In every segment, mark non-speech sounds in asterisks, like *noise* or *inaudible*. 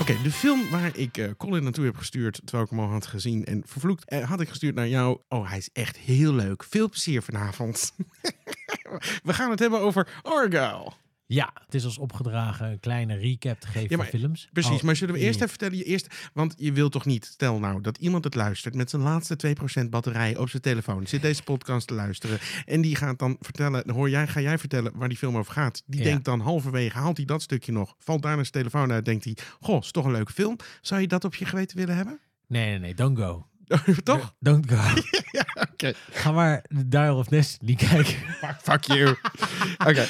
Oké, de film waar ik eh, Colin naartoe heb gestuurd, terwijl ik hem al had gezien en vervloekt, eh, had ik gestuurd naar jou. Oh, hij is echt heel leuk. Veel plezier vanavond. *laughs* We gaan het hebben over Argyle. Ja, het is ons opgedragen een kleine recap te geven Ja, maar- van films. Precies, Oh, maar zullen we eerst ja. even vertellen? Je eerst, want je wilt toch niet, stel nou dat iemand het luistert met zijn laatste 2% batterij op zijn telefoon, zit deze podcast te luisteren en die gaat dan vertellen, hoor jij, ga jij vertellen waar die film over gaat? Die Ja. denkt dan halverwege, haalt hij dat stukje nog, valt daar naar zijn telefoon uit, denkt hij, goh, is toch een leuke film. Zou je dat op je geweten willen hebben? Nee, nee, nee, don't go. *laughs* toch? Don't go. *laughs* Oké, Ga maar de Dial of Destiny kijken. fuck, fuck you. *laughs* Oké,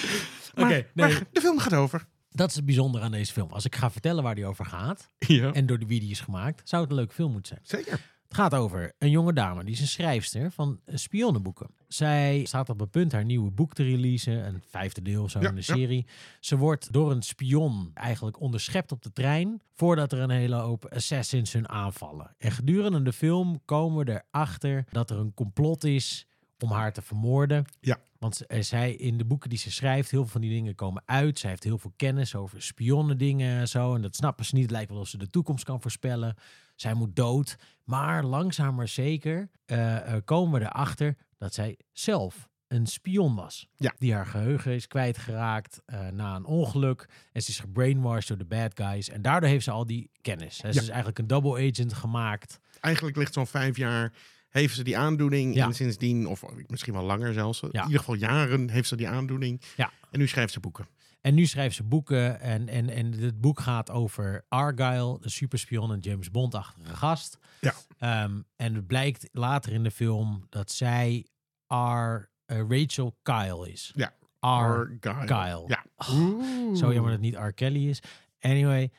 Maar- nee. de film gaat over. Dat is het bijzondere aan deze film. Als ik ga vertellen waar die over gaat Ja, en door de wie die is gemaakt, zou het een leuke film moeten zijn. zeker. Het gaat over een jonge dame, die is een schrijfster van eh, spionnenboeken. Zij staat op het punt haar nieuwe boek te releasen, een vijfde deel of zo Ja, in de ja. serie. Ze wordt door een spion eigenlijk onderschept op de trein, voordat er een hele hoop assassins hun aanvallen. En gedurende de film komen we erachter dat er een complot is om haar te vermoorden. Ja. Want eh, zij in de boeken die ze schrijft, heel veel van die dingen komen uit. Zij heeft heel veel kennis over spionnen dingen en zo. En dat snappen ze niet. Het lijkt wel of ze de toekomst kan voorspellen. Zij moet dood. Maar langzaam maar zeker eh, eh, komen we erachter dat zij zelf een spion was. Ja. Die haar geheugen is kwijtgeraakt eh, na een ongeluk. En ze is gebrainwashed door de bad guys. En daardoor heeft ze al die kennis. Ze Ja. is eigenlijk een double agent gemaakt. Eigenlijk ligt zo'n vijf jaar, heeft ze die aandoening. Ja. En sindsdien, of misschien wel langer zelfs, in ieder geval jaren heeft ze die aandoening. Ja. En nu schrijft ze boeken. En nu schrijft ze boeken. En, en, en het boek gaat over Argyle, de superspion en James Bond-achtige gast. Ja. Ehm, en het blijkt later in de film dat zij R, eh, Rachel Kyle is. Ja. Argyle. Kyle. Ja. Oh, Zo jammer dat het niet R. Kelly is. Anyway,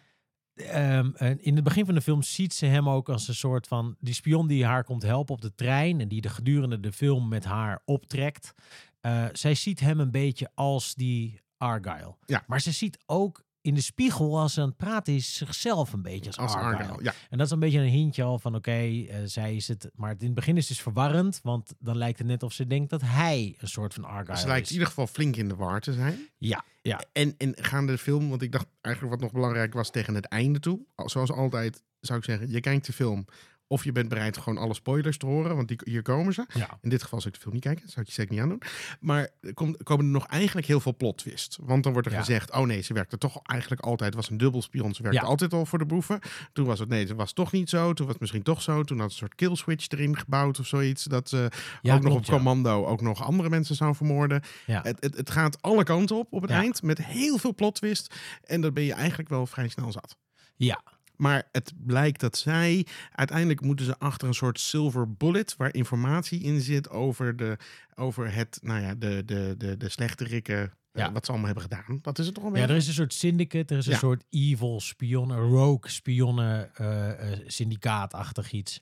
ehm, in het begin van de film ziet ze hem ook als een soort van... die spion die haar komt helpen op de trein... en die de gedurende de film met haar optrekt. Eh, zij ziet hem een beetje als die Argyle. Ja. Maar ze ziet ook in de spiegel, als ze aan het praten is, zichzelf een beetje als, Als Argyle. Argyle. Ja. En dat is een beetje een hintje al van oké, eh, zij is het. Maar in het begin is het dus verwarrend, want dan lijkt het net of ze denkt dat hij een soort van Argyle Ze lijkt is. in ieder geval flink in de war te zijn. Ja, ja. En, en gaande de film, want ik dacht eigenlijk wat nog belangrijk was tegen het einde toe. al- Zoals altijd zou ik zeggen, je kijkt de film of je bent bereid gewoon alle spoilers te horen, want die, hier komen ze. ja. In dit geval zou ik de film niet kijken, dat zou ik je zeker niet aandoen. Maar er komt- komen er nog eigenlijk heel veel plot twist. Want dan wordt er Ja. gezegd, oh nee, ze werkte toch eigenlijk altijd, was een dubbelspion, ze werkte Ja. altijd al voor de boeven. Toen was het, nee, het was toch niet zo, toen was het misschien toch zo. Toen had ze een soort kill switch erin gebouwd of zoiets, dat ze ook nog klopt, op commando ook nog andere mensen zou vermoorden. Het, het, het gaat alle kanten op op het eind, met heel veel plot twist. En dan ben je eigenlijk wel vrij snel zat. Ja, Maar het blijkt dat zij uiteindelijk moeten ze achter een soort silver bullet waar informatie in zit over, de, over het, nou ja, de, de, de, de slechterikken, eh, Ja. wat ze allemaal hebben gedaan. Dat is het toch een ja, beetje? er is een soort syndicate, er is een Ja. soort evil spionnen, rogue spionnen, eh, eh, syndicaatachtig iets.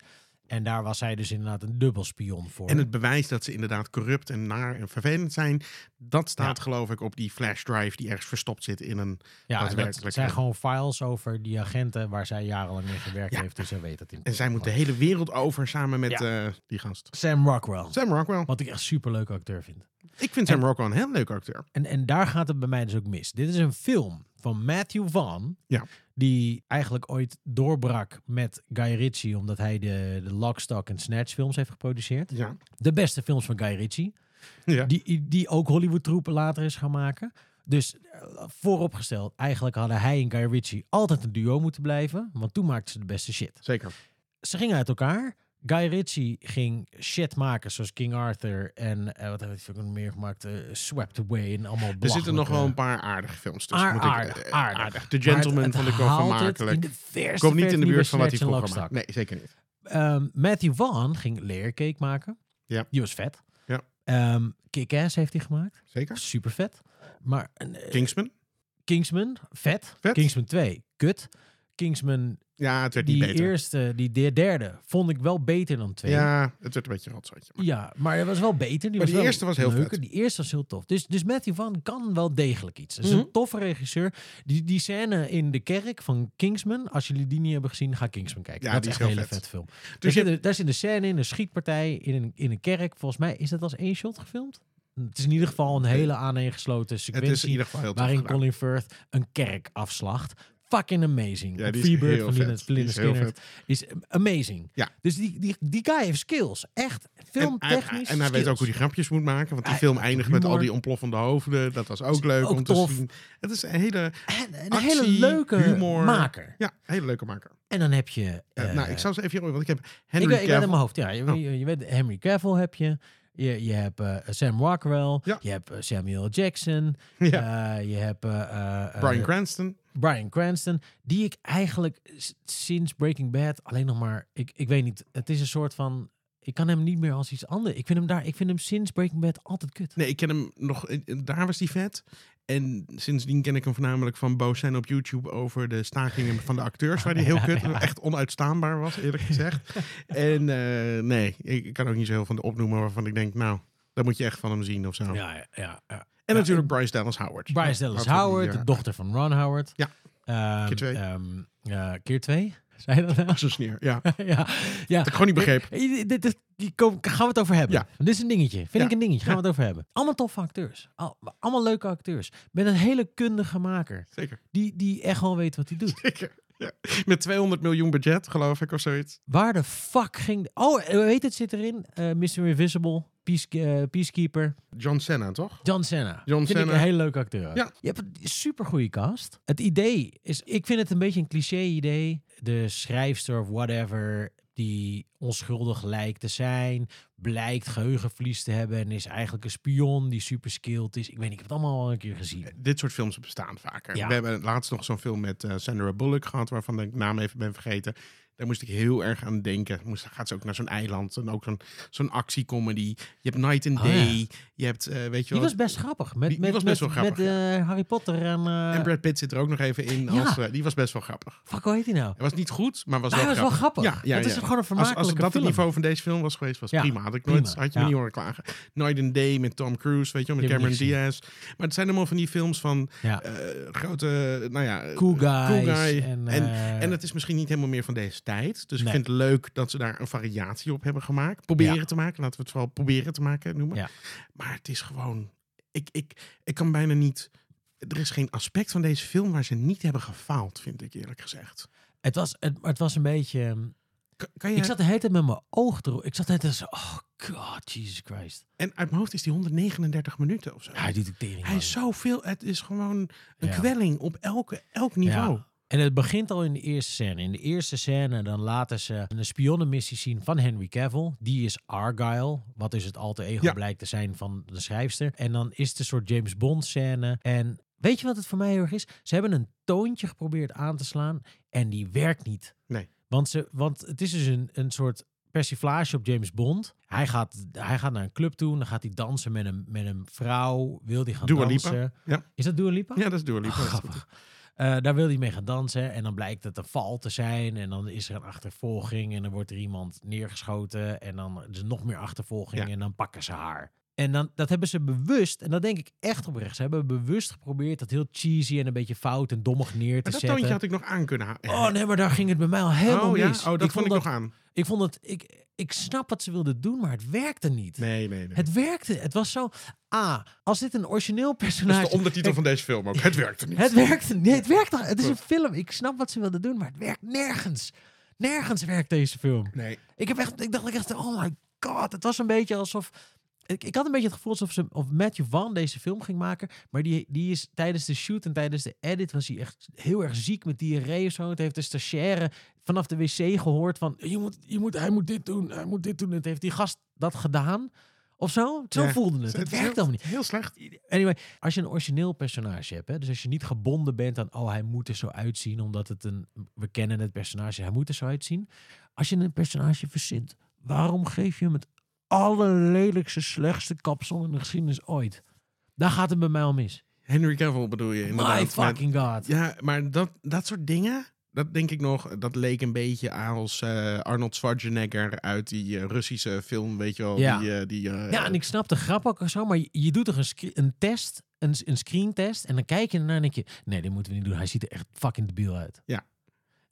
En daar was zij dus inderdaad een dubbelspion voor. En het bewijs dat ze inderdaad corrupt en naar en vervelend zijn, dat staat Ja. geloof ik op die flash drive die ergens verstopt zit in een... ja, daadwerkelijk, dat zijn gewoon files over die agenten waar zij jarenlang mee gewerkt Ja. heeft. Dus zij weet het in. En zij moet de hele wereld over samen met Ja. eh, die gast. Sam Rockwell. Sam Rockwell. Wat ik echt super leuke acteur vind. Ik vind Sam Rockwell een heel leuke acteur. En, en daar gaat het bij mij dus ook mis. Dit is een film van Matthew Vaughn. Ja. Die eigenlijk ooit doorbrak met Guy Ritchie. Omdat hij de, de Lock, Stock en Snatch films heeft geproduceerd. Ja. De beste films van Guy Ritchie. ja. Die, die ook Hollywood troepen later is gaan maken. Dus eh, vooropgesteld, eigenlijk hadden hij en Guy Ritchie altijd een duo moeten blijven. Want toen maakten ze de beste shit. Zeker. Ze gingen uit elkaar. Guy Ritchie ging shit maken zoals King Arthur en eh, wat heeft hij ook nog meer gemaakt? Eh, Swept Away en allemaal Er zitten nog wel een paar aardige films tussen. Moet ik- aardig, eh, aardig. The Maar Gentleman het- het in de verste Komt niet in de buurt van wat hij vroeger maakte. Nee, zeker niet. Ehm, Matthew Vaughn ging Leercake maken. Ja. Die was vet. Ja. Ehm, Kick-Ass heeft hij gemaakt. Zeker. Super vet. Maar Kingsman? Kingsman, vet. Vet. Kingsman 2, kut. Kingsman, Ja, het werd niet die beter. eerste, die de- derde, vond ik wel beter dan twee. Ja, het werd een beetje een rotzootje. Maar Ja, maar het was wel beter. Die Maar die eerste was heel leuker. vet. Die eerste was heel tof. Dus, dus Matthew Van kan wel degelijk iets. Hij is Mhm. een toffe regisseur. Die, die scène in de kerk van Kingsman, als jullie die niet hebben gezien, ga Kingsman kijken. Ja, dat die is echt een hele vet. vet film. Dus daar, je- zit, een- daar zit een scène in, een schietpartij in een, in een kerk. Volgens mij is dat als één shot gefilmd. Het is in ieder geval een hele aaneengesloten Het sequentie. is in ieder geval heel waarin. Colin Firth een kerk afslacht. Fucking amazing. Ja, die is Freebird heel van vet. Die is vet. is amazing. Ja. Dus die, die, die guy heeft skills. Echt En, filmtechnisch en hij weet ook hoe hij grapjes moet maken. Want die Hij- film eindigt met al die ontploffende hoofden. Dat was ook leuk ook om tof. te zien. Het is een hele, En een actie, hele leuke humor. maker. ja, hele leuke maker. En dan heb je... Eh, eh, nou, ik zou ze even... Want ik heb ik, Henry ik weet in Cavill. mijn hoofd. Ja, je, Oh. je, je weet, Henry Cavill heb je. Je, je hebt eh, Sam Rockwell. Ja. Je hebt eh, Samuel Jackson. Ja. je hebt Brian Cranston. Brian Cranston, die ik eigenlijk sinds Breaking Bad alleen nog maar, ik, ik weet niet, het is een soort van, ik kan hem niet meer als iets anders. Ik vind hem daar, ik vind hem sinds Breaking Bad altijd kut. Nee, ik ken hem nog... eh, Daar was hij vet. En sindsdien ken ik hem voornamelijk van boos zijn op YouTube over de stakingen van de acteurs. Waar hij *laughs* heel kut, ja. echt onuitstaanbaar was, eerlijk gezegd. *laughs* en eh, nee, ik, kan ook niet zo heel van de opnoemen waarvan ik denk, nou, daar moet je echt van hem zien of zo. Ja, ja, ja. En natuurlijk Bryce Dallas Howard. Bryce Dallas Howard, eh, de dochter van Ron Howard. Ja. Ehm, Keer twee. ehm, ja, keer twee? *laughs* Zei je dat nou? Zo sneer, ja. *laughs* ja, ja. Dat ik gewoon niet begreep. Eh, Dit, dit, gaan we het over hebben. Ja. Dit is een dingetje. Vind Ja. ik een dingetje. Gaan we het over hebben. Allemaal toffe acteurs. Al- allemaal leuke acteurs. Met een hele kundige maker. Zeker, Die, die echt wel weet wat hij doet. zeker. Ja. Met 200 miljoen budget, geloof ik, of zoiets. Waar de fuck ging... Oh, eh, weet het, zit erin. Eh Mr. Invisible, Peace, eh, Peacekeeper. John Cena, toch? John Senna. John vind ik Cena. een hele leuke acteur. Ja. Je hebt een super goede cast. Het idee is... Ik vind het een beetje een cliché idee. De schrijfster of whatever... die onschuldig lijkt te zijn... blijkt geheugenverlies te hebben... en is eigenlijk een spion die super skilled is. Ik weet niet, ik heb het allemaal al een keer gezien. Dit soort films bestaan vaker. Ja. We hebben laatst nog zo'n film met eh, Sandra Bullock gehad, waarvan ik de naam even ben vergeten. Daar moest ik heel erg aan denken. Moest, gaat ze ook naar zo'n eiland en ook zo'n zo'n actiecomedy. Je hebt Night and Oh, Day. Je hebt, eh, weet je Die wel... was best grappig. Met, Die- die met, was best met, wel grappig, Met eh, Harry Potter en... eh, en Brad Pitt zit er ook nog even in. Ja. Als, eh, die was best wel grappig. Fuck, hoe heet die nou? Het was niet goed, maar was Maar wel hij was wel grappig. grappig. Ja, ja, Het is ja. gewoon een Als, vermakelijke als dat film. het niveau van deze film was geweest, was Ja, prima. Had, ik nooit, had je me ja. niet horen klagen. Night and Day met Tom Cruise, weet je wel, met Die Cameron Diaz. Maar het zijn allemaal van die films van Ja. grote, nou ja... Cool guys. guy. En, En, en het is misschien niet helemaal meer van deze tijd. Dus ik vind het leuk dat ze daar een variatie op hebben gemaakt. Proberen Ja. te maken. Laten we het vooral proberen te maken noemen. Ja. Maar het is gewoon... Ik, ik, ik kan bijna niet... Er is geen aspect van deze film waar ze niet hebben gefaald, vind ik eerlijk gezegd. het, was, het, het was een beetje... ehm, Kan, kan je, Ik zat de hele tijd met mijn oog erop. Ik zat de hele tijd zo... Oh god, Jesus Christ. En uit mijn hoofd is die 139 minuten of zo. Ja, hij doet de tering. Hij is zoveel... Het is gewoon een Ja. kwelling op elke, elk niveau. Ja. En het begint al in de eerste scène. In de eerste scène dan laten ze een spionnenmissie zien van Henry Cavill. Die is Argyle, wat dus het alter ego Ja. blijkt te zijn van de schrijfster. En dan is het een soort James Bond scène. En weet je wat het voor mij heel erg is? Ze hebben een toontje geprobeerd aan te slaan en die werkt niet. Nee. Want, ze, want het is dus een, een soort persiflage op James Bond. Hij gaat, hij gaat naar een club toe, dan gaat hij dansen met een, met een vrouw. Wil hij gaan Dua Lipa. dansen? Ja. Is dat Dua Lipa? Ja, dat is Dua Lipa. Oh, grappig. Eh, daar wil hij mee gaan dansen en dan blijkt het een val te zijn en dan is er een achtervolging en dan wordt er iemand neergeschoten en dan is er nog meer achtervolging Ja. en dan pakken ze haar. En dan, dat hebben ze bewust, en dat denk ik echt oprecht, ze hebben bewust geprobeerd dat heel cheesy en een beetje fout en dommig neer te Maar dat zetten. toontje had ik nog aan kunnen halen. Oh nee, maar daar ging het bij mij al helemaal oh, ja? mis. Oh, dat ik vond ik nog aan. Ik vond het, ik, ik snap wat ze wilden doen, maar het werkte niet. Nee, nee, nee. Het werkte. Het was zo. Ah, als dit een origineel dat personage. is de ondertitel van deze film ook. Het werkte niet. *laughs* Het werkt. Nee, het werkt toch? Het is een film. Ik snap wat ze wilden doen, maar het werkt nergens. Nergens werkt deze film. Nee. Ik heb echt, ik dacht echt, oh my god, het was een beetje alsof. Ik, ik had een beetje het gevoel alsof ze, of Matthew Van deze film ging maken, maar die, die is tijdens de shoot en tijdens de edit was hij echt heel erg ziek met diarree of zo. Het heeft de stagiaire vanaf de wc gehoord van, je moet, je moet, hij moet dit doen, hij moet dit doen. Het heeft die gast dat gedaan of zo. Zo Ja. voelde het. Het, werkt heel, helemaal niet. Heel slecht. Anyway, als je een origineel personage hebt, hè, dus als je niet gebonden bent aan, oh, hij moet er zo uitzien, omdat het een, we kennen het personage, hij moet er zo uitzien. Als je een personage verzint, waarom geef je hem het allerlelijkste, slechtste kapsel in de geschiedenis ooit? Daar gaat het bij mij al mis. Henry Cavill bedoel je inderdaad. My fucking god. Ja, maar dat, dat soort dingen, dat denk ik nog, dat leek een beetje als eh, Arnold Schwarzenegger uit die eh, Russische film, weet je wel. Ja. Die, eh, die, Ja, en ik snap de grap ook zo, maar je, je doet toch een, een test, een, een screentest, en dan kijk je ernaar en denk je, nee, dit moeten we niet doen. Hij ziet er echt fucking debiel uit. Ja.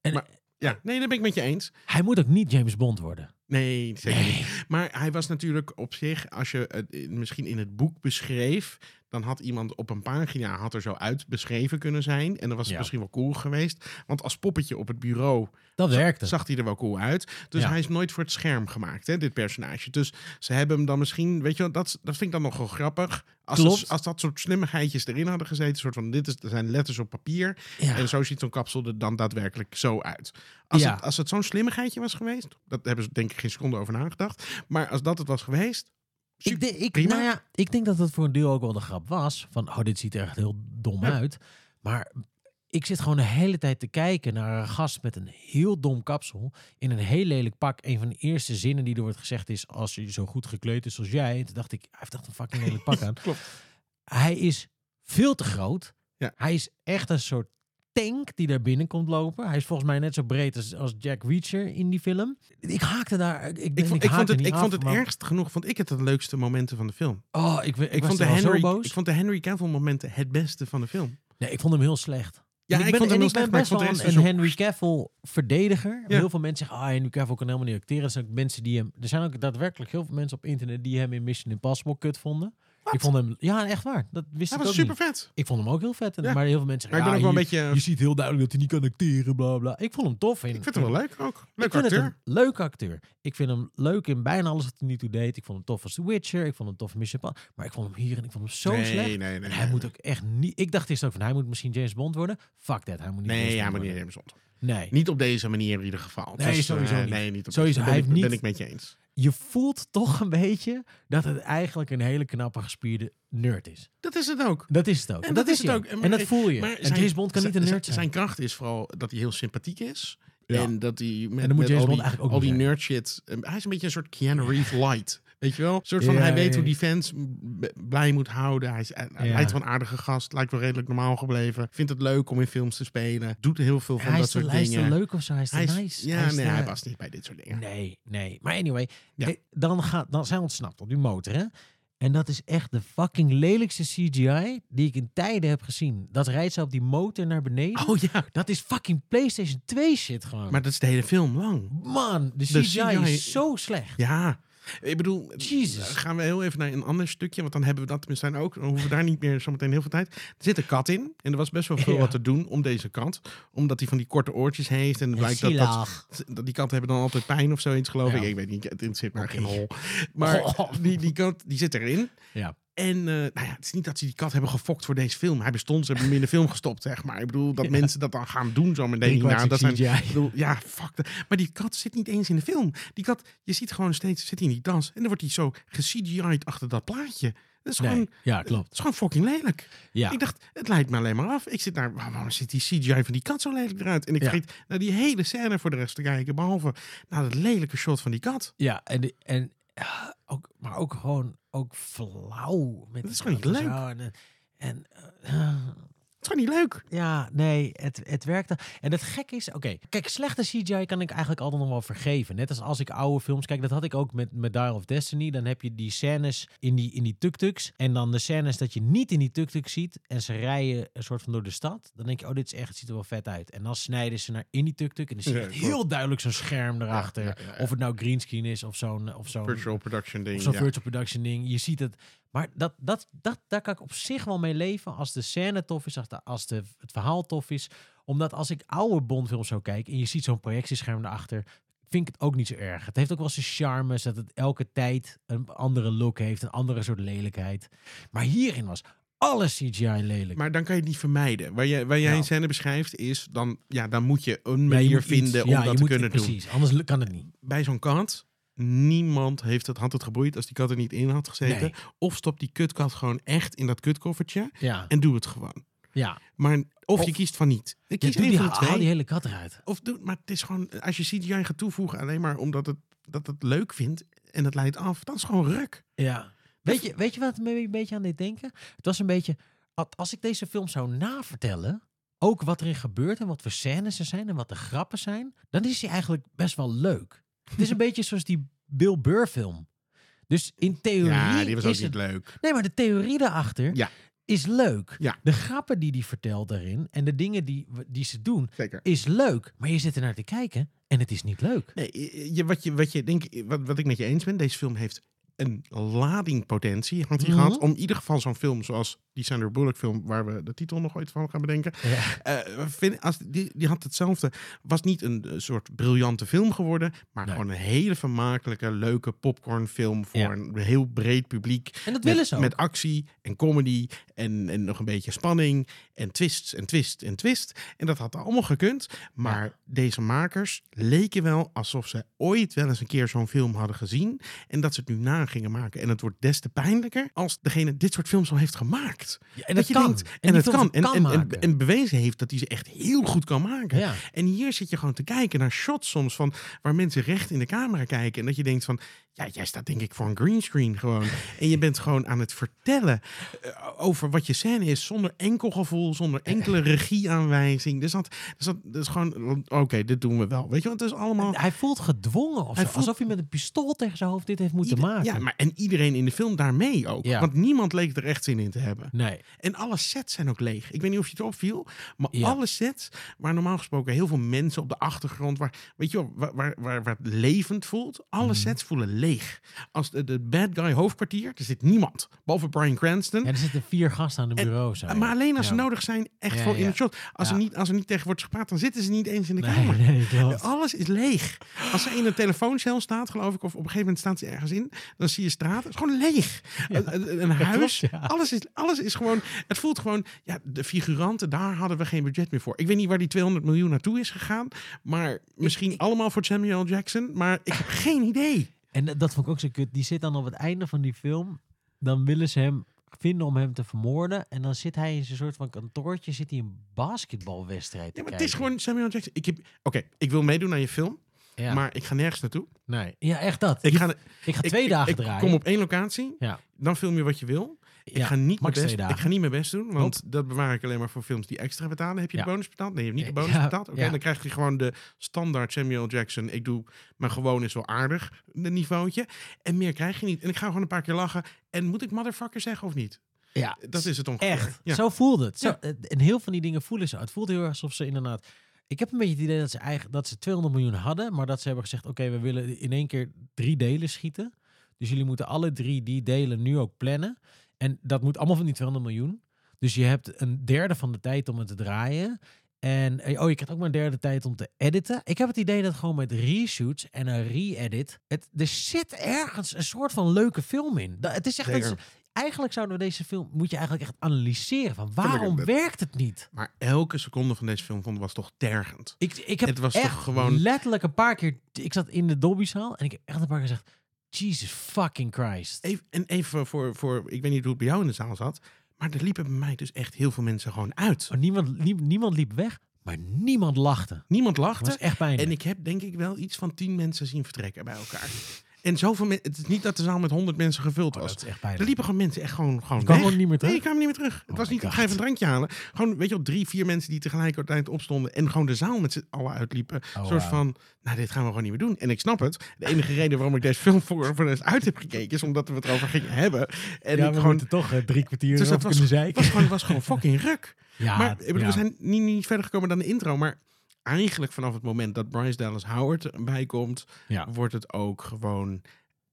En Maar- ja, nee, dat ben ik met je eens. hij moet ook niet James Bond worden. Nee, zeker niet. Maar hij was natuurlijk op zich, als je het misschien in het boek beschreef, dan had iemand op een pagina had er zo uit beschreven kunnen zijn. En dan was het Ja. misschien wel cool geweest. Want als poppetje op het bureau Dat werkte. zag hij er wel cool uit. Dus Ja. hij is nooit voor het scherm gemaakt, hè, dit personage. Dus ze hebben hem dan misschien, weet je wel, dat, dat vind ik dan nog wel grappig. Als, Klopt. als dat soort slimmigheidjes erin hadden gezeten, soort van, dit is, er zijn letters op papier. Ja. En zo ziet zo'n kapsel er dan daadwerkelijk zo uit. Als, het, als het zo'n slimmigheidje was geweest, dat hebben ze denk ik geen seconde over nagedacht. Maar als dat het was geweest, Ik, denk- ik, nou ja, ik denk dat het voor een deel ook wel de grap was. Van, oh, dit ziet er echt heel dom Ja. uit. Maar ik zit gewoon de hele tijd te kijken naar een gast met een heel dom kapsel. In een heel lelijk pak. Een van de eerste zinnen die er wordt gezegd is... Als je zo goed gekleed is als jij. En toen dacht ik, hij heeft echt een fucking lelijk pak *laughs* aan. Klopt. Hij is veel te groot. Ja. Hij is echt een soort tank die daar binnen komt lopen. Hij is volgens mij net zo breed als, als Jack Reacher in die film. Ik haakte daar... Ik, vond, ik vond het, ik vond het maar- ergst genoeg, vond ik het de leukste momenten van de film. Oh, ik, ik, vond de Henry, boos. ik vond de Henry Cavill momenten het beste van de film. Nee, ik vond hem heel slecht. Ja, En ik ben, vond hem heel ik ben slecht, best wel een, Henry Cavill verdediger. Ja. Heel veel mensen zeggen, ah, Henry Cavill kan helemaal niet acteren. Er zijn ook mensen die hem... Er zijn ook daadwerkelijk heel veel mensen op internet die hem in Mission Impossible kut vonden. Ik vond hem... Ja, echt waar. Dat wist Hij ik was ook super niet. vet. Ik vond hem ook heel vet. En- Ja. Maar heel veel mensen Maar ik zeggen, ben ook ja, wel een je, beetje... je ziet heel duidelijk dat hij niet kan acteren, bla bla. Ik vond hem tof. Ik vind hem wel leuk ook. Leuk acteur. het leuke acteur. Ik vind hem leuk in bijna alles wat hij nu toe deed. Ik vond hem tof als The Witcher. Ik vond hem tof in Mission Impossible. Maar ik vond hem hier en ik vond hem zo nee, slecht. Nee, nee, En nee. hij moet ook echt niet... Ik dacht eerst ook van, hij moet misschien James Bond worden. Fuck that, hij moet niet Nee, James ja, maar niet. James Bond. Nee. Niet op deze manier in ieder geval. Nee, Dus, sowieso eh, niet. Nee, niet op Sowieso, deze. hij Ben, heeft ben niet- ik met je eens. Je voelt toch een beetje dat het eigenlijk een hele knappe gespierde nerd is. Dat is het ook. Dat is het ook. En dat is het ook. En En dat voel je. Maar en James Bond kan niet een nerd zijn. Zijn kracht is vooral dat hij heel sympathiek is. Ja. En dat hij met, En dat moet met James al Bond die, eigenlijk ook al die nerd shit. eh, Hij is een beetje een soort Keanu Reeves light. Weet je wel? Een soort van, hij weet hoe die fans blij moet houden. Hij, is, hij lijkt wel een aardige gast. Lijkt wel redelijk normaal gebleven. Vindt het leuk om in films te spelen. Doet heel veel van dat soort hij is te dingen. leuk of zo. Hij is te nice. ja, nee, hij past niet bij dit soort dingen. Nee, nee. Maar anyway, dan, gaat, dan zijn we ontsnapt op die motor, hè? En dat is echt de fucking lelijkste CGI die ik in tijden heb gezien. Dat rijdt ze op die motor naar beneden. Oh ja, Dat is fucking PlayStation 2 shit gewoon. maar dat is de hele film lang. Man, de De CGI, CGI is zo slecht. Ja, ik bedoel, Jezus. gaan we heel even naar een ander stukje, want dan hebben we dat tenminste ook. Dan hoeven we daar niet meer zometeen heel veel tijd. Er zit een kat in en er was best wel veel Ja. wat te doen om deze kat. Omdat hij van die korte oortjes heeft en het blijkt dat, dat, die katten hebben dan altijd pijn of zoiets geloof Ja. ik. Ik weet niet, het interesseert me Oké. geen hol. Maar Oh. *laughs* die, die kat die zit erin. Ja. En eh, nou ja, het is niet dat ze die kat hebben gefokt voor deze film. Hij bestond, ze hebben hem in de film gestopt, zeg maar. Ik bedoel, dat Ja. mensen dat dan gaan doen zo meteen Drie hierna. Dat zijn, ik bedoel, ja, fuck. Maar die kat zit niet eens in de film. Die kat, je ziet gewoon steeds, zit hij in die dans. En dan wordt hij zo ge-CGI'd achter dat plaatje. Dat is gewoon, ja, dat klopt. is gewoon fucking lelijk. Ja. Ik dacht, het leidt me alleen maar af. Ik zit daar, waar- waarom zit die CGI van die kat zo lelijk eruit? En ik Ja. vergeet naar die hele scène voor de rest te kijken. Behalve naar dat lelijke shot van die kat. Ja, en, en ja, ook, maar ook gewoon ook flauw. Met Dat is gewoon leuk. En, en eh, Het is gewoon niet leuk. ja, nee, het, het werkte. En het gek is, oké, kijk, slechte CGI kan ik eigenlijk altijd nog wel vergeven. Net als als ik oude films kijk, dat had ik ook met, met Dial of Destiny. Dan heb je die scènes in die, in die tuk-tuks. En dan de scènes dat je niet in die tuk-tuk ziet. En ze rijden een soort van door de stad. Dan denk je, oh, dit is echt, het ziet er wel vet uit. En dan snijden ze naar in die tuk-tuk. En dan zie je Ja, heel duidelijk zo'n scherm erachter. ja, ja, ja. Of het nou greenscreen is of zo'n... Of zo'n Virtual production ding. zo'n virtual production ding. Je ziet het. Maar dat, dat, dat, daar kan ik op zich wel mee leven. Als de scène tof is, als, de, als de, het verhaal tof is. Omdat als ik oude Bondfilms zo kijk en je ziet zo'n projectiescherm erachter, vind ik het ook niet zo erg. Het heeft ook wel zijn charmes dat het elke tijd een andere look heeft, een andere soort lelijkheid. Maar hierin was alles CGI lelijk. Maar dan kan je het niet vermijden. Waar, je, waar jij een scène beschrijft is, dan, ja, dan moet je een Ja, je manier iets- vinden om ja, dat te moet- kunnen doen. Precies, anders kan het niet. Bij zo'n kat, niemand heeft het, had het geboeid als die kat er niet in had gezeten. Nee. Of stop die kutkat gewoon echt in dat kutkoffertje Ja, en doe het gewoon. ja. Maar, of, Of- je kiest van niet. Ik ja kies één die, van haal twee. die hele kat eruit. Of doe, maar het is gewoon, als je CGI gaat toevoegen alleen maar omdat het, dat het leuk vindt en het leidt af, dan is het gewoon ruk. Ja. Weet je, weet je wat me een beetje aan deed denken? Het was een beetje, als ik deze film zou navertellen, ook wat erin gebeurt en wat voor scènes er zijn en wat de grappen zijn, dan is hij eigenlijk best wel leuk. Het is een beetje zoals die Bill Burr film. Dus in theorie Ja, die was ook is niet het... leuk. Nee, maar de theorie daarachter Ja. is leuk. Ja. De grappen die die vertelt daarin en de dingen die, die ze doen, Zeker. is leuk. Maar je zit er naar te kijken en het is niet leuk. Nee, je, wat, je, wat, je denk, wat, wat ik met je eens ben, deze film heeft een lading potentie had hij Mhm. gehad. Om in ieder geval zo'n film zoals die Sandra Bullock film, waar we de titel nog ooit van gaan bedenken. Ja. Eh, vind, als, die, die had hetzelfde. Was niet een eh, soort briljante film geworden, maar Nee. gewoon een hele vermakelijke, leuke popcornfilm voor Ja. een heel breed publiek. En dat Met, willen ze ook. met actie en comedy en, en nog een beetje spanning en twists en twist en twist. En dat had allemaal gekund. Maar deze makers leken wel alsof ze ooit wel eens een keer zo'n film hadden gezien. En dat ze het nu na gingen maken. En het wordt des te pijnlijker als degene dit soort films al heeft gemaakt. Ja, en dat dat je kan. denkt, en, die het kan. En, kan en, en, maken. en bewezen heeft dat hij ze echt heel goed kan maken. ja. En hier zit je gewoon te kijken naar shots soms van waar mensen recht in de camera kijken. En dat je denkt van, ja, jij staat denk ik voor een greenscreen gewoon. *laughs* En je bent gewoon aan het vertellen eh, over wat je scène is zonder enkel gevoel, zonder enkele *laughs* regieaanwijzing. Dus dat, dus dat, is gewoon, oké, dit doen we wel. Weet je, want het is allemaal... Hij voelt gedwongen of Hij zo. voelt- Alsof hij met een pistool tegen zijn hoofd dit heeft moeten Ieder- maken. Ja, maar en iedereen in de film daarmee ook. Ja. Want niemand leek er echt zin in te hebben. Nee. En alle sets zijn ook leeg. Ik weet niet of je het opviel, maar Ja. alle sets waar normaal gesproken heel veel mensen op de achtergrond, waar, weet je wel, waar, waar, waar, waar het levend voelt, alle Mhm. sets voelen leeg. Als de, de bad guy hoofdkwartier, er zit niemand, behalve Brian Cranston. Ja, er zitten vier gasten aan de bureau. maar alleen als ze nodig zijn, echt Ja, voor in het shot. Als, Ja. er niet, als er niet tegen wordt gepraat, dan zitten ze niet eens in de Nee, kamer. nee, klopt. Alles is leeg. Als ze in een telefooncel staat, geloof ik, of op een gegeven moment staat ze ergens in, dan zie je straat. Het is gewoon leeg. Een, een- een huis. klopt, ja. alles, is, alles is gewoon. Het voelt gewoon. Ja, de figuranten, daar hadden we geen budget meer voor. Ik weet niet waar die 200 miljoen naartoe is gegaan. Maar misschien allemaal voor Samuel Jackson. Maar ik heb geen idee. En dat- dat vond ik ook zo kut. Die zit dan op het einde van die film. Dan willen ze hem vinden om hem te vermoorden. En dan zit hij in zijn soort van kantoortje. Zit hij een basketbalwedstrijd Ja, maar het is gewoon Samuel Jackson. Ik heb. Oké, ik wil meedoen aan je film. Ja. Maar ik ga nergens naartoe. nee. Ja, echt dat. Ik ga, ik ga twee dagen ik, draaien. kom op één locatie. Ja. Dan film je wat je wil. Ik Ja, ga niet mijn best, ik ga niet mijn best doen, want dat bewaar ik alleen maar voor films die extra betalen. Heb je Ja. de bonus betaald? Nee, je hebt niet de bonus betaald. Oké, dan krijg je gewoon de standaard Samuel Jackson. Ik doe mijn gewoon is wel aardig, de niveautje. En meer krijg je niet. En ik ga gewoon een paar keer lachen. En moet ik motherfucker zeggen of niet? Ja, Dat is het ongeveer. echt. Zo voelde het. Zo, En heel van die dingen voelen ze. Het voelt heel erg alsof ze inderdaad... Ik heb een beetje het idee dat ze, eigen, dat ze 200 miljoen hadden. Maar dat ze hebben gezegd, oké, we willen in één keer drie delen schieten. Dus jullie moeten alle drie die delen nu ook plannen. En dat moet allemaal van die 200 miljoen. Dus je hebt een derde van de tijd om het te draaien. En eh, oh, je krijgt ook maar een derde tijd om te editen. Ik heb het idee dat gewoon met reshoots en een re-edit... Het, er zit ergens een soort van leuke film in. Dat, het is echt... Eigenlijk zouden we deze film... Moet je eigenlijk echt analyseren van waarom werkt het niet? Maar elke seconde van deze film vond was toch tergend. Ik, ik heb Het was echt toch gewoon- letterlijk een paar keer... Ik zat in de Dolbyzaal en ik heb echt een paar keer gezegd... Jesus fucking Christ. Even, en even voor, voor, ik weet niet hoe het bij jou in de zaal zat. Maar er liepen bij mij dus echt heel veel mensen gewoon uit. Maar niemand, liep, niemand liep weg, maar niemand lachte. Niemand Dat lachte. was echt pijnlijk. En ik heb denk ik wel iets van tien mensen zien vertrekken bij elkaar. En zoveel mensen. Het is niet dat de zaal met honderd mensen gevuld Oh, was. echt er liepen gewoon mensen echt gewoon, gewoon kwamen weg. gewoon niet meer terug? Nee, die kwamen niet meer terug. Het Oh was niet, ik ga even een drankje halen. Gewoon, weet je wel, drie, vier mensen die tegelijkertijd opstonden. En gewoon de zaal met z'n allen uitliepen. Oh, een soort van, nou, dit gaan we gewoon niet meer doen. En ik snap het. De enige reden waarom ik deze film voor, voor eens uit heb gekeken... is omdat we het erover gingen hebben. En ja, ik gewoon... toch drie kwartier Dus dat was, kunnen zeiken. was, gewoon, was gewoon fucking ruk. *laughs* ja, maar ik bedoel, ja. we zijn niet, niet verder gekomen dan de intro. Maar eigenlijk vanaf het moment dat Bryce Dallas Howard erbij komt... Ja. wordt het ook gewoon,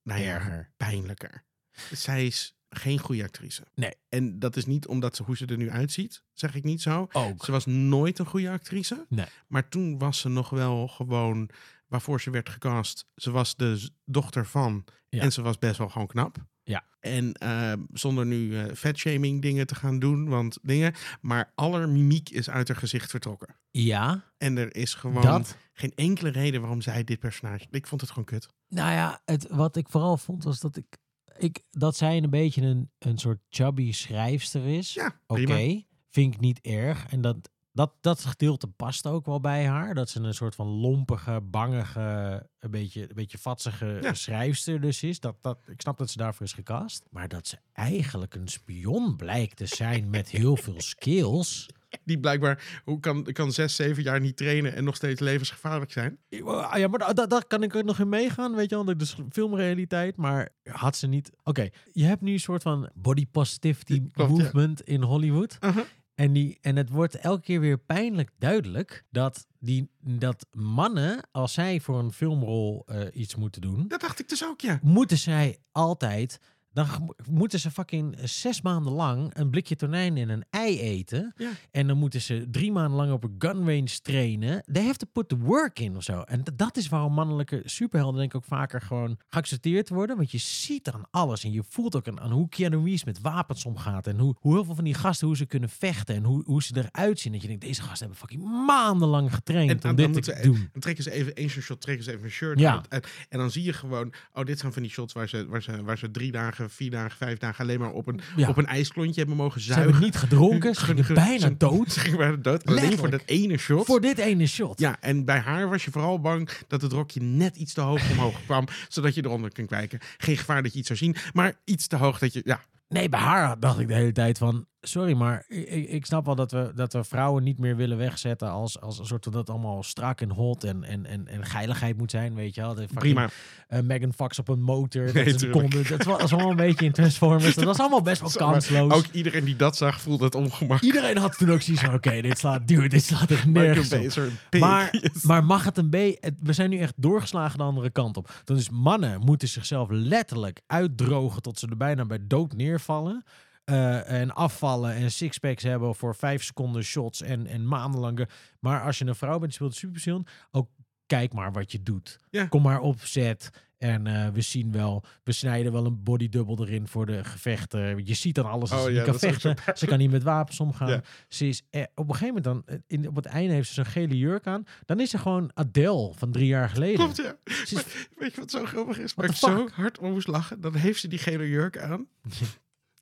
nou ja, Erger. pijnlijker. Zij is geen goede actrice. Nee. En dat is niet omdat ze hoe ze er nu uitziet, zeg ik niet zo. Ook. Ze was nooit een goede actrice. Nee. Maar toen was ze nog wel gewoon waarvoor ze werd gecast. Ze was de dochter van. Ja. En ze was best wel gewoon knap. Ja. En eh, zonder nu eh fatshaming dingen te gaan doen, want dingen. Maar aller mimiek is uit haar gezicht vertrokken. Ja, En er is gewoon dat. geen enkele reden waarom zij dit personage. Ik vond het gewoon kut. Nou ja, het, wat ik vooral vond was dat ik, ik dat zij een beetje een, een soort chubby schrijfster is. Ja, Oké, vind ik niet erg. En dat, dat, dat gedeelte past ook wel bij haar. Dat ze een soort van lompige, bangige, een beetje, een beetje vatsige Ja. schrijfster dus is. Dat, dat, ik snap dat ze daarvoor is gecast. Maar dat ze eigenlijk een spion blijkt te zijn met heel veel skills. *laughs* Die blijkbaar, hoe kan, kan zes, zeven jaar niet trainen en nog steeds levensgevaarlijk zijn? Ah, Ja, maar da- daar kan ik ook nog in meegaan, weet je wel. Is filmrealiteit, maar had ze niet... Oké, je hebt nu een soort van body positivity Klopt, ja. movement in Hollywood. Aha. En, die, en het wordt elke keer weer pijnlijk duidelijk dat, die, dat mannen, als zij voor een filmrol eh, iets moeten doen, Dat dacht ik dus ook, ja. moeten zij altijd. Dan moeten ze fucking zes maanden lang een blikje tonijn en een ei eten. Ja. En dan moeten ze drie maanden lang op een gun range trainen. They have to put the work in of zo. En dat is waarom mannelijke superhelden denk ik ook vaker gewoon geaccepteerd worden. Want je ziet aan alles. En je voelt ook aan, aan hoe Keanu Reeves met wapens omgaat. En hoe, hoe heel veel van die gasten, hoe ze kunnen vechten. En hoe, hoe ze eruit zien. Dat je denkt, deze gasten hebben fucking maandenlang getraind En om dan dit moeten te ze- doen. Dan trekken ze even één shot, trekken ze even een shirt Ja. uit. En, en dan zie je gewoon, oh, dit zijn van die shots waar ze, waar ze, waar ze drie dagen, vier dagen, vijf dagen alleen maar op een, Ja. op een ijsklontje hebben mogen Ze hebben zuigen. niet gedronken. Ze gingen Ge- bijna dood. Ze gingen bijna dood. Alleen voor dat ene shot. Voor dit ene shot. Ja, en bij haar was je vooral bang dat het rokje net iets te hoog omhoog *laughs* kwam, zodat je eronder kunt kijken. Geen gevaar dat je iets zou zien, maar iets te hoog dat je, ja, Nee, bij haar dacht ik de hele tijd van... Sorry, maar ik, ik- snap wel dat we, dat we vrouwen niet meer willen wegzetten... als, als een soort van dat allemaal strak en hot en, en, en, en geiligheid moet zijn, weet je wel. De prima. eh, Megan Fox op een motor. *laughs* Nee, dat, is een dat was allemaal een beetje in Transformers. Dat was allemaal best wel *laughs* maar kansloos. Ook iedereen die dat zag, voelde het ongemak. Iedereen had toen ook zoiets van... Oké, dit slaat duur, dit slaat echt nergens op. Maar, *laughs* Yes. maar mag het een B? We zijn nu echt doorgeslagen de andere kant op. Dan is mannen moeten zichzelf letterlijk uitdrogen tot ze er bijna bij dood neervallen. Eh, en afvallen en sixpacks hebben voor vijf seconden shots en, en maandenlange. Maar als je een vrouw bent speelt superspion, ook kijk maar wat je doet. Ja. Kom maar op zet. En eh, we zien wel, we snijden wel een bodydubbel erin voor de gevechten. Je ziet dan alles als Oh ze ja, niet kan vechten. Ze kan niet met wapens omgaan. Ja. Ze is eh, op een gegeven moment dan, in, op het einde heeft ze zo'n gele jurk aan. Dan is ze gewoon Adele van drie jaar geleden. Klopt, ja. Is- Maar weet je wat zo grappig is? Waar ik zo hard om moest lachen. Dan heeft ze die gele jurk aan. *laughs*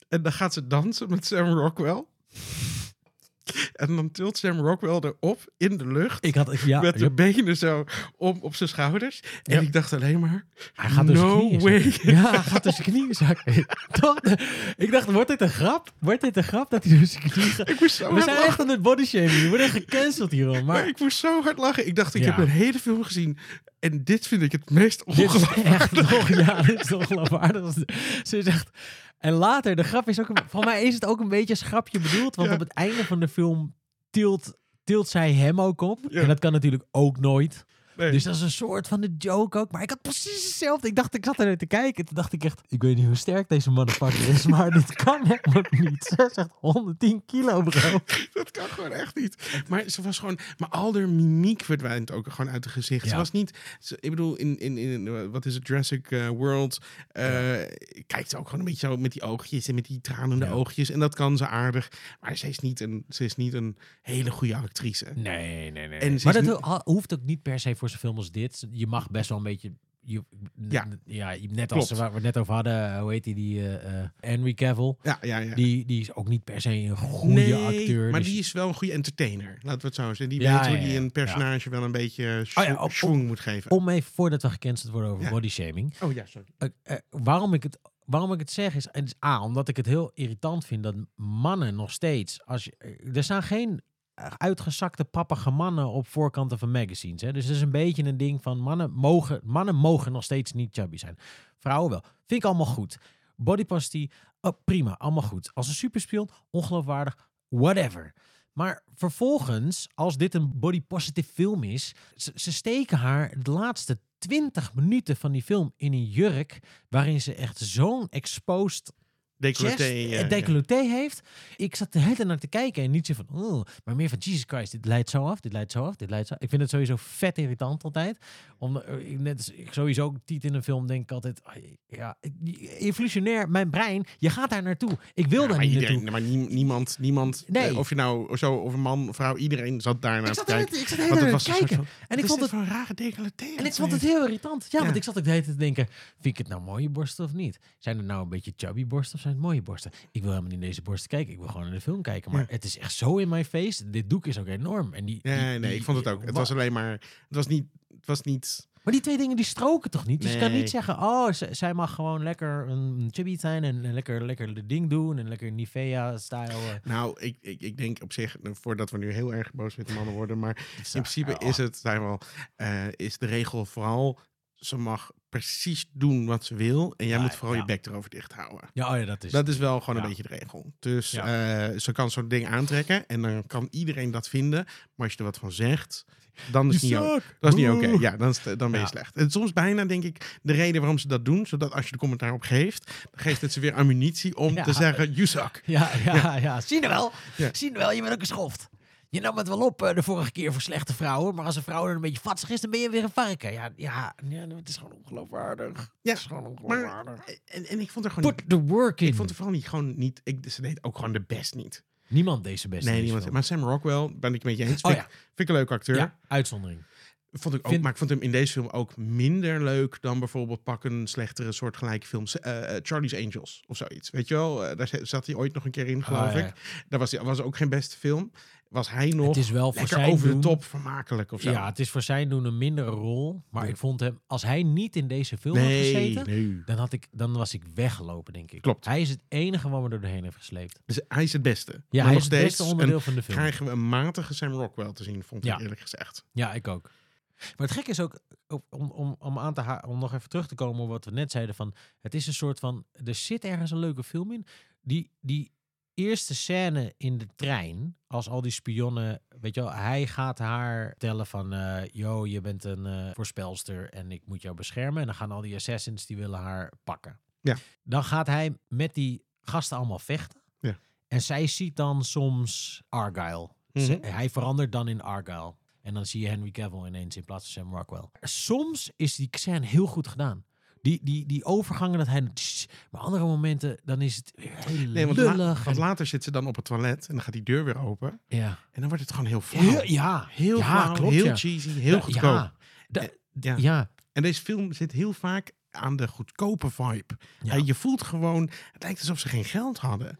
en dan gaat ze dansen met Sam Rockwell. En dan tilt Sam Rockwell erop in de lucht. ik had, ja, met de benen zo om op zijn schouders. En ik dacht alleen maar... hij gaat dus no way. zakken. Ja, hij gaat dus zijn knieën zakken. *laughs* Ik dacht, wordt dit een grap? Wordt dit een grap dat hij dus zijn knieën gaat? Ik moest zo We zijn lachen. echt aan het bodyshaming. We worden gecanceld hierom. Maar Maar ik moest zo hard lachen. Ik dacht, ik Ja. heb een hele film gezien. En dit vind ik het meest dit is ongelooflijk. echt nog, ja, dit is ongeloofwaardig. Ze zegt... En later, de grap is ook... Een, van mij is het ook een beetje een grapje bedoeld. Want Ja. op het einde van de film tilt, tilt zij hem ook op. Ja. En dat kan natuurlijk ook nooit. Nee. Dus dat is een soort van de joke ook. Maar ik had precies hetzelfde. Ik dacht, ik zat er te kijken. Toen dacht ik echt, ik weet niet hoe sterk deze motherfucker is. *laughs* Maar dit kan helemaal niet. Ze zegt 110 kilo, bro. *laughs* Dat kan gewoon echt niet. Maar ze was gewoon. Maar al haar mimiek verdwijnt ook gewoon uit het gezicht. Ze was niet. Ze, ik bedoel, in, in, in wat is het, Jurassic eh, World. eh, Kijkt ze ook gewoon een beetje zo met die oogjes en met die tranende Ja. oogjes. En dat kan ze aardig. Maar ze is niet een, ze is niet een hele goede actrice. Nee, nee, nee. En maar dat hoeft ook niet per se voor zo'n film als dit. Je mag best wel een beetje... Je, Ja. ja, net als Klopt. waar we het net over hadden. eh, Hoe heet die? die eh, eh, Henry Cavill. Ja, ja, ja. Die, die is ook niet per se een goede nee, acteur. maar dus- die is wel een goede entertainer. Laten we het zo zeggen. Die Ja, weet hoe die een personage wel een beetje Oh op- schwung moet geven. Om even, voordat we gecanceld worden over body shaming. oh ja, sorry. Waarom, ik het, waarom ik het zeg is, en is A, omdat ik het heel irritant vind dat mannen nog steeds, als je, er staan geen uitgezakte pappige mannen op voorkanten van magazines. Hè? Dus het is een beetje een ding van mannen mogen, mannen mogen nog steeds niet chubby zijn. Vrouwen wel. Vind ik allemaal goed. Body oh, prima, allemaal goed. Als een superspion, ongeloofwaardig, whatever. Maar vervolgens, als dit een body positive film is, ze, ze steken haar de laatste 20 minuten van die film in een jurk waarin ze echt zo'n exposed Decolleté. ja, eh, ja. decolleté heeft. Ik zat de hele tijd naar te kijken en niet zo van, oh, maar meer van Jesus Christ, dit leidt zo af, dit leidt zo af, dit leidt zo af. Ik vind het sowieso vet irritant altijd. Om, eh, ik- net ik sowieso ook tiet in een film denk ik altijd, ja, evolutionair, mijn brein, je gaat daar naartoe. Ik wil Ja, daar niet iedereen, naartoe. maar nie- niemand, niemand Nee. eh, of je nou zo of een man, vrouw, iedereen zat daar naar te kijken. ik zat het naar te kijken. van, En ik vond het een rare decolleté. En ik vond het heel irritant. Ja, Ja. want ik zat ook de hele tijd te denken, vind ik het nou mooie borsten of niet? Zijn er nou een beetje chubby borsten of zijn mooie borsten? Ik wil helemaal niet in deze borsten kijken. Ik wil gewoon naar de film kijken. Maar Ja. het is echt zo in mijn face. Dit doek is ook enorm. En die, nee, die- ik vond het ook. Het wa- was alleen maar, het was niet, het was niet Maar die twee dingen die stroken toch niet? Dus je kan Nee. niet zeggen, oh, zij mag gewoon lekker een chibi zijn en, lekker, lekker de ding doen en lekker Nivea-style. eh. Nou, ik, ik, ik denk op zich, nou, voordat we nu heel erg boos met de mannen worden, maar in principe is het, zijn wel, eh, is de regel vooral, ze mag precies doen wat ze wil en jij Ja, moet vooral ja. je bek erover dicht houden. Ja, oh ja, dat is... Dat is wel gewoon een beetje de regel. Dus eh, ze kan zo'n ding aantrekken en dan kan iedereen dat vinden. Maar als je er wat van zegt, dan is het niet, dat is niet oké. Ja, dan, is dan ben je slecht. En soms bijna denk ik de reden waarom ze dat doen, zodat als je de commentaar op geeft, dan geeft het ze weer ammunitie om *laughs* te zeggen, you suck. Ja, ja, ja. Zie je wel? Ja. Zie je wel? Je bent ook een schoft. Je nam het wel op eh, de vorige keer voor slechte vrouwen. Maar als een vrouw dan een beetje vatsig is, dan ben je weer een varken. Ja, ja, ja het is gewoon ongeloofwaardig. Ja, Het is gewoon Maar, ongeloofwaardig. en, en ik vond er gewoon Put the work in. Ik vond er vooral niet gewoon niet. Ik, ze deed ook gewoon de best niet. Niemand deze beste. nee, deze niemand. film. Maar Sam Rockwell ben ik met je eens. Oh Vind, ja. ik, vind ik een leuke acteur. Ja, uitzondering. Vond ik ook, Vind- Maar ik vond hem in deze film ook minder leuk dan bijvoorbeeld pak een slechtere soortgelijke film. eh, eh, Charlie's Angels of zoiets. Weet je wel? Eh, daar zat hij ooit nog een keer in, geloof Ah, ja. ik. Daar was, hij- was ook geen beste film. Was hij nog Het is wel voor lekker zijn over doen- de top vermakelijk of zo. Ja, het is voor zijn doen een mindere rol. Maar ik vond hem, als hij niet in deze film had gezeten, nee. dan, had ik, dan was ik weggelopen, denk ik. Klopt. Hij is het enige wat me er doorheen heeft gesleept. Dus hij is het beste. Ja, Maar hij is het beste onderdeel een- van de film. krijgen we een matige Sam Rockwell te zien, vond Ja. ik eerlijk gezegd. Ja, ik ook. Maar het gekke is ook, om, om, om, aan te om nog even terug te komen op wat we net zeiden, van het is een soort van, er zit ergens een leuke film in. Die, die eerste scène in de trein, als al die spionnen, weet je wel, hij gaat haar vertellen van, eh yo, je bent een eh, voorspelster en ik moet jou beschermen. En dan gaan al die assassins, die willen haar pakken. Ja. Dan gaat hij met die gasten allemaal vechten. Ja. En zij ziet dan soms Argyle. Mhm. hij verandert dan in Argyle. En dan zie je Henry Cavill ineens in plaats van Sam Rockwell. Soms is die scène heel goed gedaan. Die, die, die overgangen dat hij... Maar andere momenten, dan is het weer heel Nee, want, la- later zit ze dan op het toilet en dan gaat die deur weer open. ja. En dan wordt het gewoon heel flauw. Heel, ja, Heel ja, flauw, klopt, heel ja. cheesy, heel goedkoop. Ja, Da- Eh, ja. ja. En deze film zit heel vaak aan de goedkope vibe. Ja. En je voelt gewoon, het lijkt alsof ze geen geld hadden.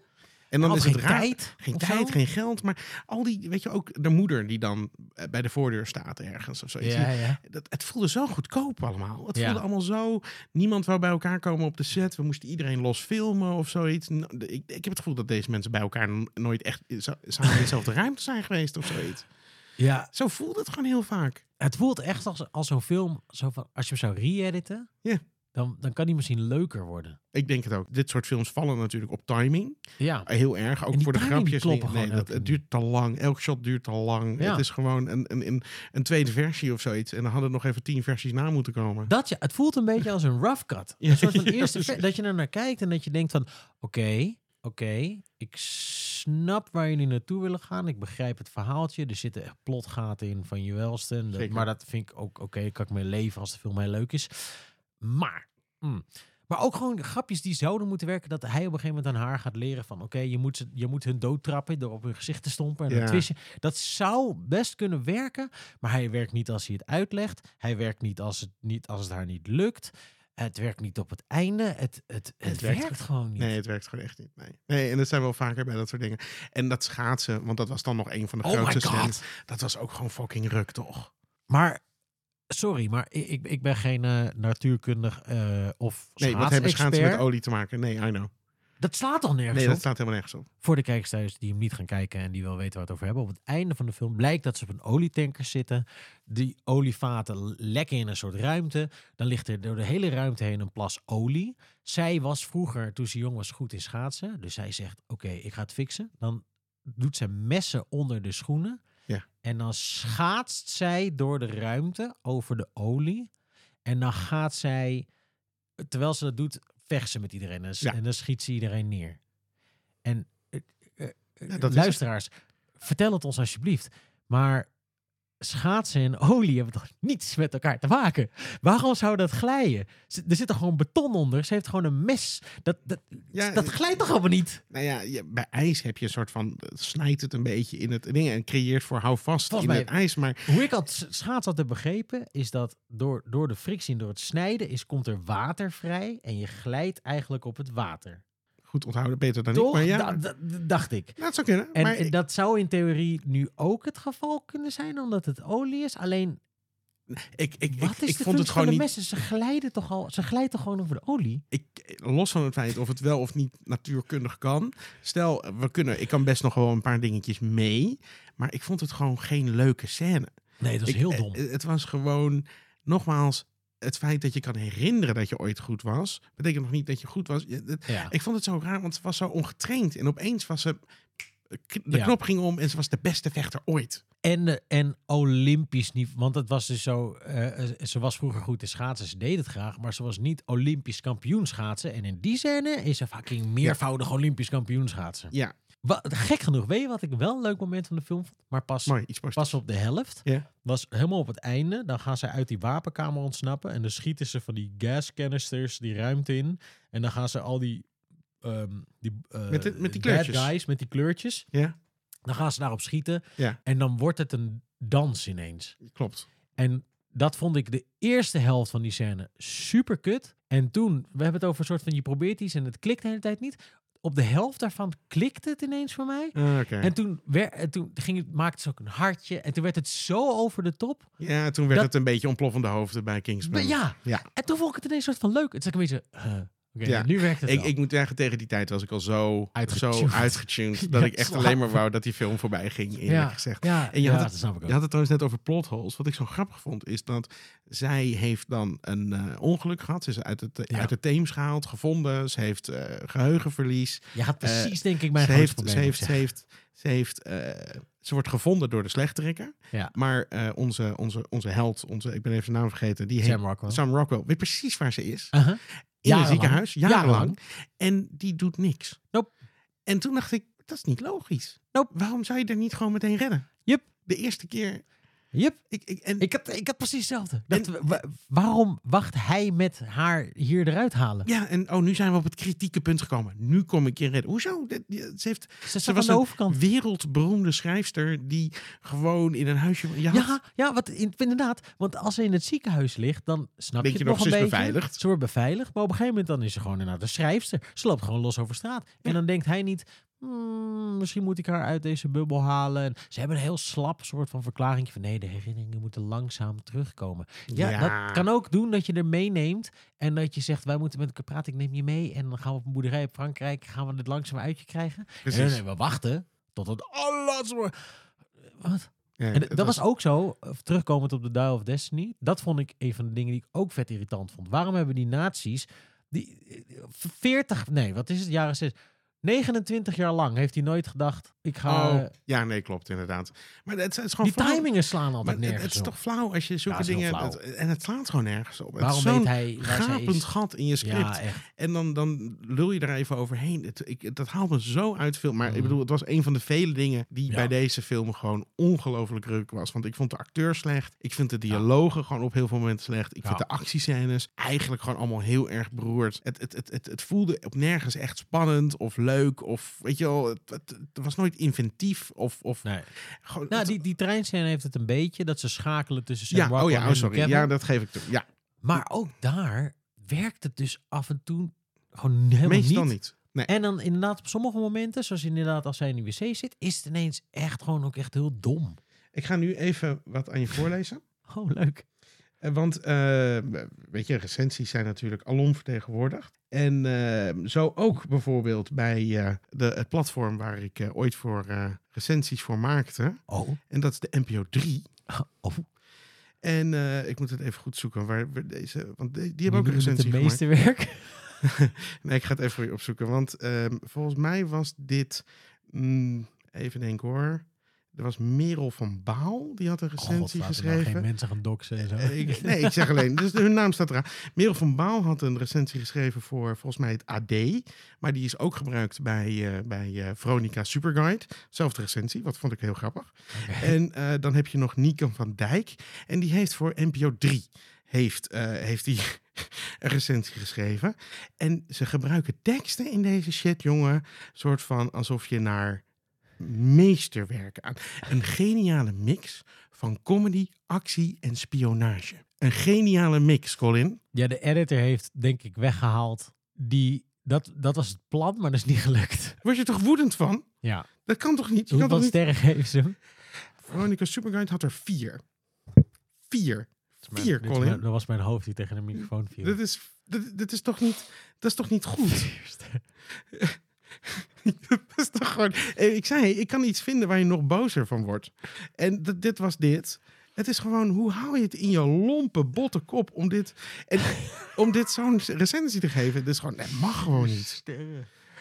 En dan Had is het raar. tijd. Geen tijd, zo? geen geld. Maar al die, weet je ook, de moeder die dan eh, bij de voordeur staat ergens of zoiets. Ja, ja. Dat, het voelde zo goedkoop allemaal. Het Ja. voelde allemaal zo. Niemand wou bij elkaar komen op de set. We moesten iedereen los filmen of zoiets. N- Ik, ik heb het gevoel dat deze mensen bij elkaar nooit echt zo- samen in dezelfde *laughs* ruimte zijn geweest of zoiets. ja, Zo voelde het gewoon heel vaak. het voelt echt als, als zo'n film, zo van, als je hem zou re-editen, Ja. Dan, dan kan die misschien leuker worden. Ik denk het ook. Dit soort films vallen natuurlijk op timing. Ja, Heel erg. Ook voor de grapjes. Nee, dat, het duurt te lang. Elk shot duurt te lang. Ja. Het is gewoon een, een, een, een tweede versie of zoiets. En dan hadden er nog even tien versies na moeten komen. dat ja, het voelt een beetje als een rough cut. *laughs* Ja, Een soort van ja, eerste, ver- dat je er naar kijkt en dat je denkt van, oké, oké, ik snap waar jullie naartoe willen gaan. Ik begrijp het verhaaltje. Er zitten echt plotgaten in van je maar dat vind ik ook oké. kan ik mee leven als de film heel leuk is. Maar, mm, maar ook gewoon grapjes die zouden moeten werken. Dat hij op een gegeven moment aan haar gaat leren van... Oké, je, moet ze- je moet hun doodtrappen door op hun gezicht te stompen. En Ja. je. Dat zou best kunnen werken. Maar hij werkt niet als hij het uitlegt. Hij werkt niet als het, niet, als het haar niet lukt. Het werkt niet op het einde. Het, het, het, werkt werkt, gewoon niet. Nee, het werkt gewoon echt niet. Nee. nee, en dat zijn wel vaker bij dat soort dingen. En dat schaatsen, want dat was dan nog een van de Oh grootste scènes. Dat was ook gewoon fucking ruk, toch? Maar, sorry, maar ik, ik, ben geen eh, natuurkundig eh of Nee, wat hebben schaatsen met olie te maken? Nee, I know. Dat slaat toch nergens Nee, op? dat staat helemaal nergens op. Voor de kijkers thuis die hem niet gaan kijken en die wel weten waar we het over hebben. Op het einde van de film blijkt dat ze op een olietanker zitten. Die olievaten lekken in een soort ruimte. Dan ligt er door de hele ruimte heen een plas olie. Zij was vroeger, toen ze jong was, goed in schaatsen. Dus zij zegt, oké, ik ga het fixen. Dan doet ze messen onder de schoenen. En dan schaatst zij door de ruimte over de olie. En dan gaat zij, terwijl ze dat doet, vecht ze met iedereen. En, s- Ja. en dan schiet ze iedereen neer. En eh, eh, eh, Ja, dat is luisteraars, vertel het ons alsjeblieft. Maar schaatsen en olie hebben toch niets met elkaar te maken? Waarom zou dat glijden? Er zit toch gewoon beton onder? Ze heeft gewoon een mes. Dat, dat, Ja, dat glijdt toch allemaal niet? Nou ja, bij ijs heb je een soort van... het snijdt het een beetje in het ding en creëert voor houvast in mij- het ijs. Maar Hoe ik het schaats had begrepen, is dat door, door de frictie en door het snijden is, komt er water vrij en je glijdt eigenlijk op het water. Goed onthouden, beter dan Toch? ik. Maar ja, da- dacht ik. dat zou kunnen. En, maar en ik- dat zou in theorie nu ook het geval kunnen zijn, omdat het olie is. Alleen, Ik, ik, Wat ik, is ik de vond het gewoon de niet. messen? Ze glijden toch al, ze glijdt toch gewoon over de olie? Ik, los van het feit of het wel of niet natuurkundig kan. Stel, we kunnen, ik kan best nog wel een paar dingetjes mee. Maar ik vond het gewoon geen leuke scène. Nee, dat is heel eh, dom. Het was gewoon, nogmaals, het feit dat je kan herinneren dat je ooit goed was, betekent nog niet dat je goed was. Ja. Ik vond het zo raar, want ze was zo ongetraind. En opeens was ze. De Ja. knop ging om en ze was de beste vechter ooit. En, de- en Olympisch niet, want het was dus zo. eh, eh, ze was vroeger goed in schaatsen, ze deed het graag, maar ze was niet Olympisch kampioen schaatsen. En in die scène is ze fucking meervoudig Olympisch kampioen schaatsen. Ja, Wat, gek genoeg, weet je wat ik wel een leuk moment van de film vond? Maar pas, mooi. Iets pas op de helft. Ja. Was helemaal op het einde. Dan gaan ze uit die wapenkamer ontsnappen. En dan schieten ze van die gascanisters die ruimte in. En dan gaan ze al die. ehm, die eh, Met de- met die kleurtjes. guys met die kleurtjes. Ja, Dan gaan ze daarop schieten. Ja. En dan wordt het een dans ineens. klopt. En dat vond ik de eerste helft van die scène super kut. En toen, we hebben het over een soort van je probeert iets en het klikt de hele tijd niet. Op de helft daarvan klikte het ineens voor mij. Ah. En toen, wer, en toen ging het, maakte ze ook een hartje. En toen werd het zo over de top. Ja, toen werd dat- het een beetje ontploffende hoofden bij Kingsman. Ja. Ja. En toen vond ik het ineens soort van leuk. Het is een beetje, uh, Ja. nu werkt het Ik, wel. ik moet zeggen, tegen die tijd was ik al zo, Uitgetuned. zo uitgetuned. *laughs* dat Ja, ik echt slaap. alleen maar wou dat die film voorbij ging, eerlijk ja, gezegd. Ja, En je ja, had het- dat snap ik ook. Je had het trouwens net over plot holes. Wat ik zo grappig vond, is dat zij heeft dan een eh, ongeluk gehad. Ze is uit het, Ja. uit de Theems gehaald, gevonden. Ze heeft eh, geheugenverlies. Je gaat precies, denk ik, mijn Ze heeft, ze heeft, ze heeft, ze heeft, eh, ze wordt gevonden door de slechterikker. Ja. Maar eh, onze, onze, onze held, onze, ik ben even zijn naam vergeten, die Sam heet Rockwell. Sam Rockwell, weet precies waar ze is. Uh-huh. In een Jarenlang. ziekenhuis, jarenlang. Jarenlang. En die doet niks. Nope. En toen dacht ik, dat is niet logisch. Nope. Waarom zou je er niet gewoon meteen redden? Yep. De eerste keer. Yep. Ik, ik, en, Ik had, ik had precies hetzelfde. Wa- waarom wacht hij met haar hier eruit halen? ja, en oh, nu zijn we op het kritieke punt gekomen. Nu kom ik je redden. Hoezo? Dit- Ze, heeft, Ze was aan de een wereldberoemde schrijfster die gewoon in een huisje... Je had- Ja, ja wat, in- inderdaad. Want als ze in het ziekenhuis ligt, dan snap Denk je het nog, nog een beetje. beveiligd? Ze wordt beveiligd. Maar op een gegeven moment dan is ze gewoon inderdaad de schrijfster. Ze loopt gewoon los over straat. En dan denkt hij niet... "Hmm, misschien moet ik haar uit deze bubbel halen. En ze hebben een heel slap soort van verklaring van... nee, de herinneringen moeten langzaam terugkomen. Ja, Ja. dat kan ook doen dat je er meeneemt. En dat je zegt, wij moeten met elkaar praten. Ik neem je mee. En dan gaan we op een boerderij in Frankrijk. Gaan we dit langzaam uit je krijgen. Precies. En nee, we wachten tot het allerlaatste. Wat? Ja, En dat was ook zo, terugkomend op de Dial of Destiny. Dat vond ik een van de dingen die ik ook vet irritant vond. Waarom hebben die nazi's, die eh, 40, nee, wat is het, jaren 6, 29 jaar lang heeft hij nooit gedacht, ik ga... Oh, eh, ja, nee, klopt inderdaad. Maar het, het is gewoon die flauw. timingen slaan altijd het, nergens het is op. toch flauw als je zulke Ja, is dingen... het- en het slaat gewoon nergens op. Waarom het is weet hij gapend is? gat in je script. Ja. En dan, dan lul je er even overheen. Het, ik, dat haalt me zo uit film. Maar ik Mhm. bedoel, het was een van de vele dingen die Ja. bij deze film gewoon ongelooflijk ruk was. Want ik vond de acteur slecht. Ik vind de dialogen gewoon op heel veel momenten slecht. Ik vind de actiescènes eigenlijk gewoon allemaal heel erg beroerd. Het, het, het, het, het voelde op nergens echt spannend of leuk. Of weet je wel, het, het, het was nooit inventief. Of, of Nee. gewoon... Nou, die, die treinscène heeft het een beetje, dat ze schakelen tussen Sam ja, oh ja, oh sorry. Ja, dat geef ik toe. Ja, Maar ook daar werkt het dus af en toe gewoon helemaal meestal niet. niet. Nee. En dan inderdaad op sommige momenten, zoals inderdaad als zij in de wc zit, is het ineens echt gewoon ook echt heel dom. Ik ga nu even wat aan je voorlezen. *laughs* Oh, leuk. Eh, Want, eh, weet je, recensies zijn natuurlijk alom vertegenwoordigd. En eh, zo ook bijvoorbeeld bij eh, de, het platform waar ik ooit voor recensies voor maakte. Oh. En dat is de NPO 3. *laughs* oh. En ik moet het even goed zoeken. Waar, waar deze, want die, die hebben ook een Die doen recensie het gemaakt. meeste werk. *laughs* *laughs* Nee, ik ga het even voor je opzoeken. Want ehm, volgens mij was dit... mm, even denken hoor. Er was Merel van Baal. Die had een God, recensie laten we nou geschreven. geen mensen gaan doxen en zo. Eh, ik, nee, ik zeg alleen, dus hun naam staat eraan. Merel van Baal had een recensie geschreven voor volgens mij het AD. Maar die is ook gebruikt bij, eh, bij eh, Veronica Superguide. Zelfde recensie, wat vond ik heel grappig. En dan heb je nog Nico van Dijk. En die heeft voor NPO 3 heeft, heeft die *laughs* een recensie geschreven. En ze gebruiken teksten in deze shit, jongen. soort van alsof je naar meesterwerken aan. Een geniale mix van comedy, actie en spionage. Een geniale mix, Colin. Ja, de editor heeft denk ik weggehaald. Die, dat, dat was het plan, maar dat is niet gelukt. Word je toch woedend van? Ja. Dat kan toch niet? Je kan Hoeveel toch sterren geven ze? Veronica Superguide had er vier. Vier. Mijn- Vier, Colin. mijn- Dat was mijn hoofd die tegen de microfoon viel. Dit is, dit is toch niet, dat is toch niet goed? *laughs* *laughs* dat is toch gewoon... Eh, Ik zei, ik kan iets vinden waar je nog bozer van wordt. En dit was dit. Het is gewoon, hoe hou je het in je lompe, botte kop om dit, en, *laughs* om dit zo'n recensie te geven? Het is gewoon, dat mag gewoon niet.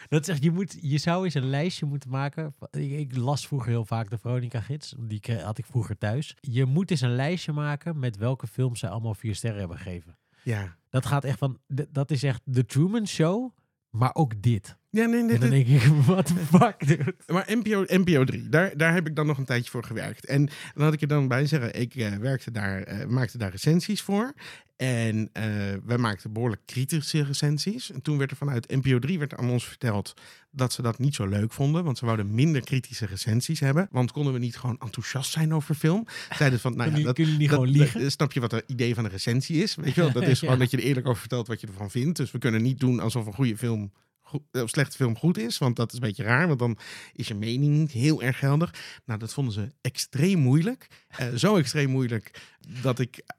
Dat zegt, je, moet, je zou eens een lijstje moeten maken. Ik, ik las vroeger heel vaak de Veronica-gids. Die had ik vroeger thuis. Je moet eens een lijstje maken met welke films ze allemaal vier sterren hebben gegeven. Ja. Dat gaat echt van, dat is echt The Truman Show, maar ook dit. Ja, nee, nee, En dan dit- denk ik, *laughs* the fuck, dude? Maar NPO, NPO 3, daar, daar heb ik dan nog een tijdje voor gewerkt. En dan had ik er dan bij zeggen, ik eh, werkte daar, eh, maakte daar recensies voor. En eh, wij maakten behoorlijk kritische recensies. En toen werd er vanuit NPO 3 werd aan ons verteld dat ze dat niet zo leuk vonden. Want ze wouden minder kritische recensies hebben. Want konden we niet gewoon enthousiast zijn over film? Zeiden van, nou ja, Kunnen dat, jullie niet gewoon liegen? dat- snap je wat het idee van een recensie is? Weet je wel? *laughs* Dat is gewoon Ja. dat je er eerlijk over vertelt wat je ervan vindt. Dus we kunnen niet doen alsof een goede film, of slechte film goed is. Want dat is een beetje raar. Want dan is je mening niet heel erg geldig. Nou, dat vonden ze extreem moeilijk. Eh, zo extreem moeilijk dat ik eh,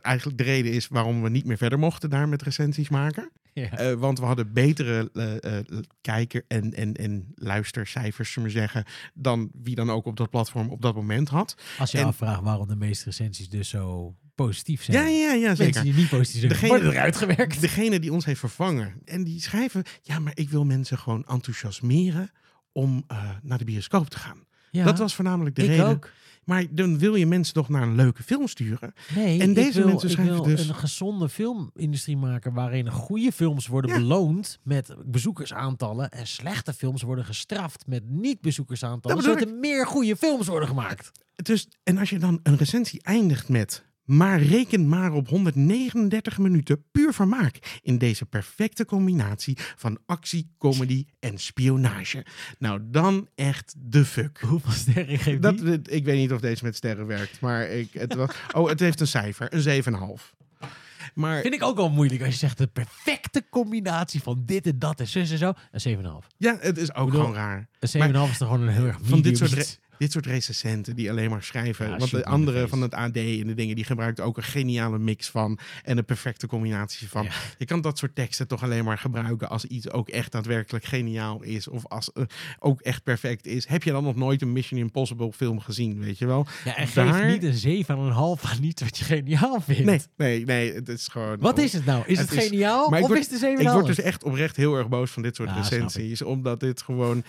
eigenlijk de reden is waarom we niet meer verder mochten daar met recensies maken. Ja. Eh, want we hadden betere eh, eh, kijker- en, en, en luistercijfers, zullen we zeggen, dan wie dan ook op dat platform op dat moment had. Als je en- afvraagt waarom de meeste recensies dus zo positief zijn. Ja, ja, ja, zeker. Mensen die niet positief zijn, Degene- worden eruit gewerkt. Degene die ons heeft vervangen. En die schrijven, ja, maar ik wil mensen gewoon enthousiasmeren om naar de bioscoop te gaan. Ja, Dat was voornamelijk de ik reden. ook. Maar dan wil je mensen toch naar een leuke film sturen. Nee, En deze wil, mensen schrijven dus- een gezonde filmindustrie maken waarin goede films worden Ja. beloond met bezoekersaantallen en slechte films worden gestraft met niet-bezoekersaantallen, Dat bedoel zodat er meer goede films worden gemaakt. Dus, en als je dan een recensie eindigt met... Maar reken maar op 139 minuten puur vermaak in deze perfecte combinatie van actie, comedy en spionage. Nou, dan echt de fuck. *laughs* Hoeveel sterren geeft Dat, die? ik weet niet of deze met sterren werkt, maar ik, het was, *laughs* oh, het heeft een cijfer, een 7,5. Maar Vind ik ook wel moeilijk als je zegt de perfecte combinatie van dit en dat en zus en zo. Een 7,5. ja, het is ook bedoel, gewoon raar. Een 7,5 is toch gewoon een heel erg Van dit soort, dit soort recensenten die alleen maar schrijven. Ja, want de andere van het AD en de dingen, die gebruikt ook een geniale mix van. En een perfecte combinatie van. Ja. Je kan dat soort teksten toch alleen maar gebruiken als iets ook echt daadwerkelijk geniaal is. Of als eh, ook echt perfect is. Heb je dan nog nooit een Mission Impossible film gezien, weet je wel? Ja, en geef Daar- niet een 7,5 aan iets wat je geniaal vindt. Nee, nee, nee. Het is gewoon... Wat is het nou? Is het, Het is- geniaal maar of word- is het een 7,5? Ik word dus echt oprecht heel erg boos van dit soort Ja, ik. recensies. Omdat dit gewoon...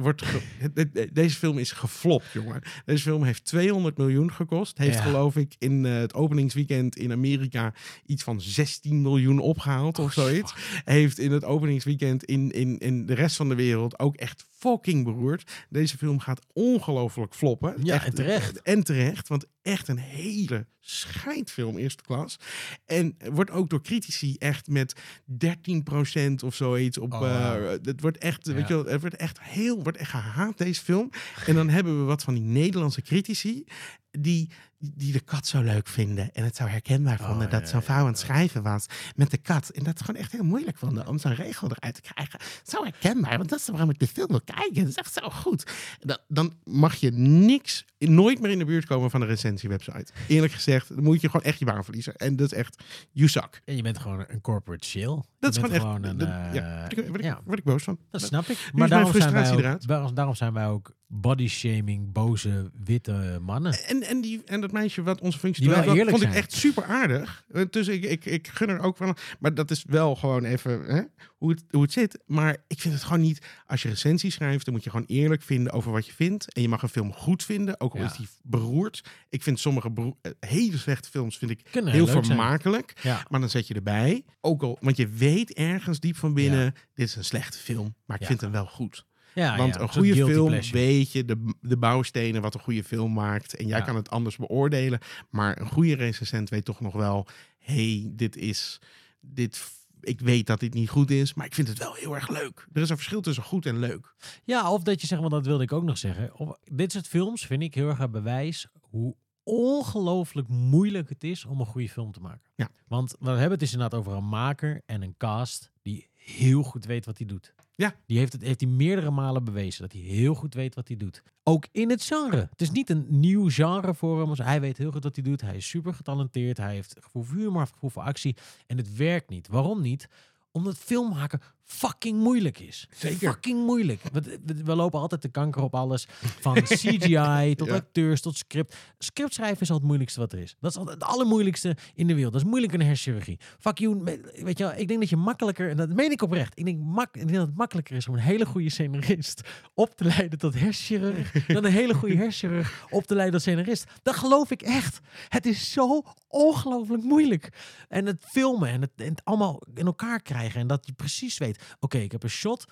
Wordt ge- deze film is geflopt, jongen. Deze film heeft 200 miljoen gekost. Heeft Ja. geloof ik in eh, het openingsweekend in Amerika iets van 16 miljoen opgehaald Oh, of zoiets. Heeft in het openingsweekend in, in, in de rest van de wereld ook echt fucking beroerd. Deze film gaat ongelooflijk floppen. Ja, Echt- en terecht. En terecht, want echt een hele scheidfilm eerste klas. En wordt ook door critici echt met 13% of zoiets op. Oh, eh, het wordt echt, Ja. weet je wel, het wordt echt heel, wordt echt gehaat deze film. En dan hebben we wat van die Nederlandse critici die, die de kat zo leuk vinden en het zo herkenbaar vonden Oh, dat ja, zo'n ja, vrouw aan het ja. schrijven was met de kat. En dat het gewoon echt heel moeilijk vonden om zo'n regel eruit te krijgen. Zo herkenbaar, want dat is waarom ik de film wil kijken. Dat is echt zo goed. Dan, dan mag je niks, nooit meer in de buurt komen van een recensiewebsite. Eerlijk gezegd, dan moet je gewoon echt je baan verliezen. En dat is echt, you suck. En je bent gewoon een corporate shill. Dat je is gewoon echt, een, dat- eh, ja, word ik, word ik, ja, word ik boos van. dat snap ik. Maar daarom zijn, ook, daarom zijn wij ook body shaming, boze, witte mannen. En, en, die, en dat meisje wat onze functie Die wel doet, dat eerlijk vond ik echt super aardig. Eh, Dus ik, ik, ik gun er ook van. Maar dat is wel gewoon even hè, hoe, het, hoe het zit. Maar ik vind het gewoon niet. Als je recensie schrijft, dan moet je gewoon eerlijk vinden over wat je vindt. En je mag een film goed vinden, ook al Ja. is die beroerd. Ik vind sommige beroer- eh, hele slechte films vind ik Kunnen heel vermakelijk. Ja. Maar dan zet je erbij. Ook al, want je weet ergens diep van binnen, dit is een slechte film. Maar ik vind hem wel goed. Ja, Want ja, een goede film pleasure. weet je de, de bouwstenen wat een goede film maakt. En jij Ja. kan het anders beoordelen. Maar een goede recensent weet toch nog wel... hey, dit is... Dit, ik weet dat dit niet goed is, maar ik vind het wel heel erg leuk. Er is een verschil tussen goed en leuk. Ja, of dat je zegt, want dat wilde ik ook nog zeggen. Of, dit soort films vind ik heel erg een bewijs hoe ongelooflijk moeilijk het is om een goede film te maken. Ja. Want we hebben het dus inderdaad over een maker en een cast die heel goed weet wat hij doet. Ja. Die heeft het heeft hij meerdere malen bewezen dat hij heel goed weet wat hij doet. Ook in het genre. Het is niet een nieuw genre voor hem. Hij weet heel goed wat hij doet. Hij is super getalenteerd. Hij heeft gevoel voor humor, gevoel voor actie. En het werkt niet. Waarom niet? Omdat filmmaken fucking moeilijk is. Zeker. Fucking moeilijk. We, we- we lopen altijd de kanker op alles. Van *laughs* CGI tot Ja. acteurs tot script. Script schrijven is al het moeilijkste wat er is. Dat is het allermoeilijkste in de wereld. Dat is moeilijker dan hersenchirurgie. Fuck you. Weet je wel, ik denk dat je makkelijker, en dat meen ik oprecht. Ik denk, mak, ik denk dat het makkelijker is om een hele goede scenarist op te leiden tot hersenchirurg. *laughs* dan een hele goede hersenchirurg op te leiden tot scenarist. Dat geloof ik echt. Het is zo ongelooflijk moeilijk. En het filmen en het, en het allemaal in elkaar krijgen. En dat je precies weet, oké, ik heb een shot.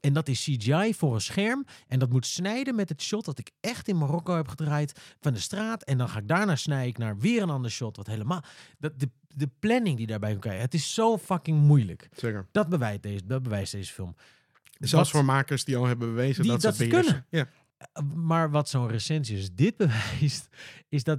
En dat is CGI voor een scherm. En dat moet snijden met het shot dat ik echt in Marokko heb gedraaid van de straat. En dan ga ik daarna snij ik naar weer een ander shot. Wat helemaal. Dat, de, de planning die daarbij komt kijken. Het is zo fucking moeilijk. Zeker. Dat bewijst deze, dat bewijst deze film. Zelfs Wat- voor makers die al hebben bewezen Die- dat, dat ze beheersen. Ja. Maar wat zo'n recensie dus dit *laughs* bewijst, is dat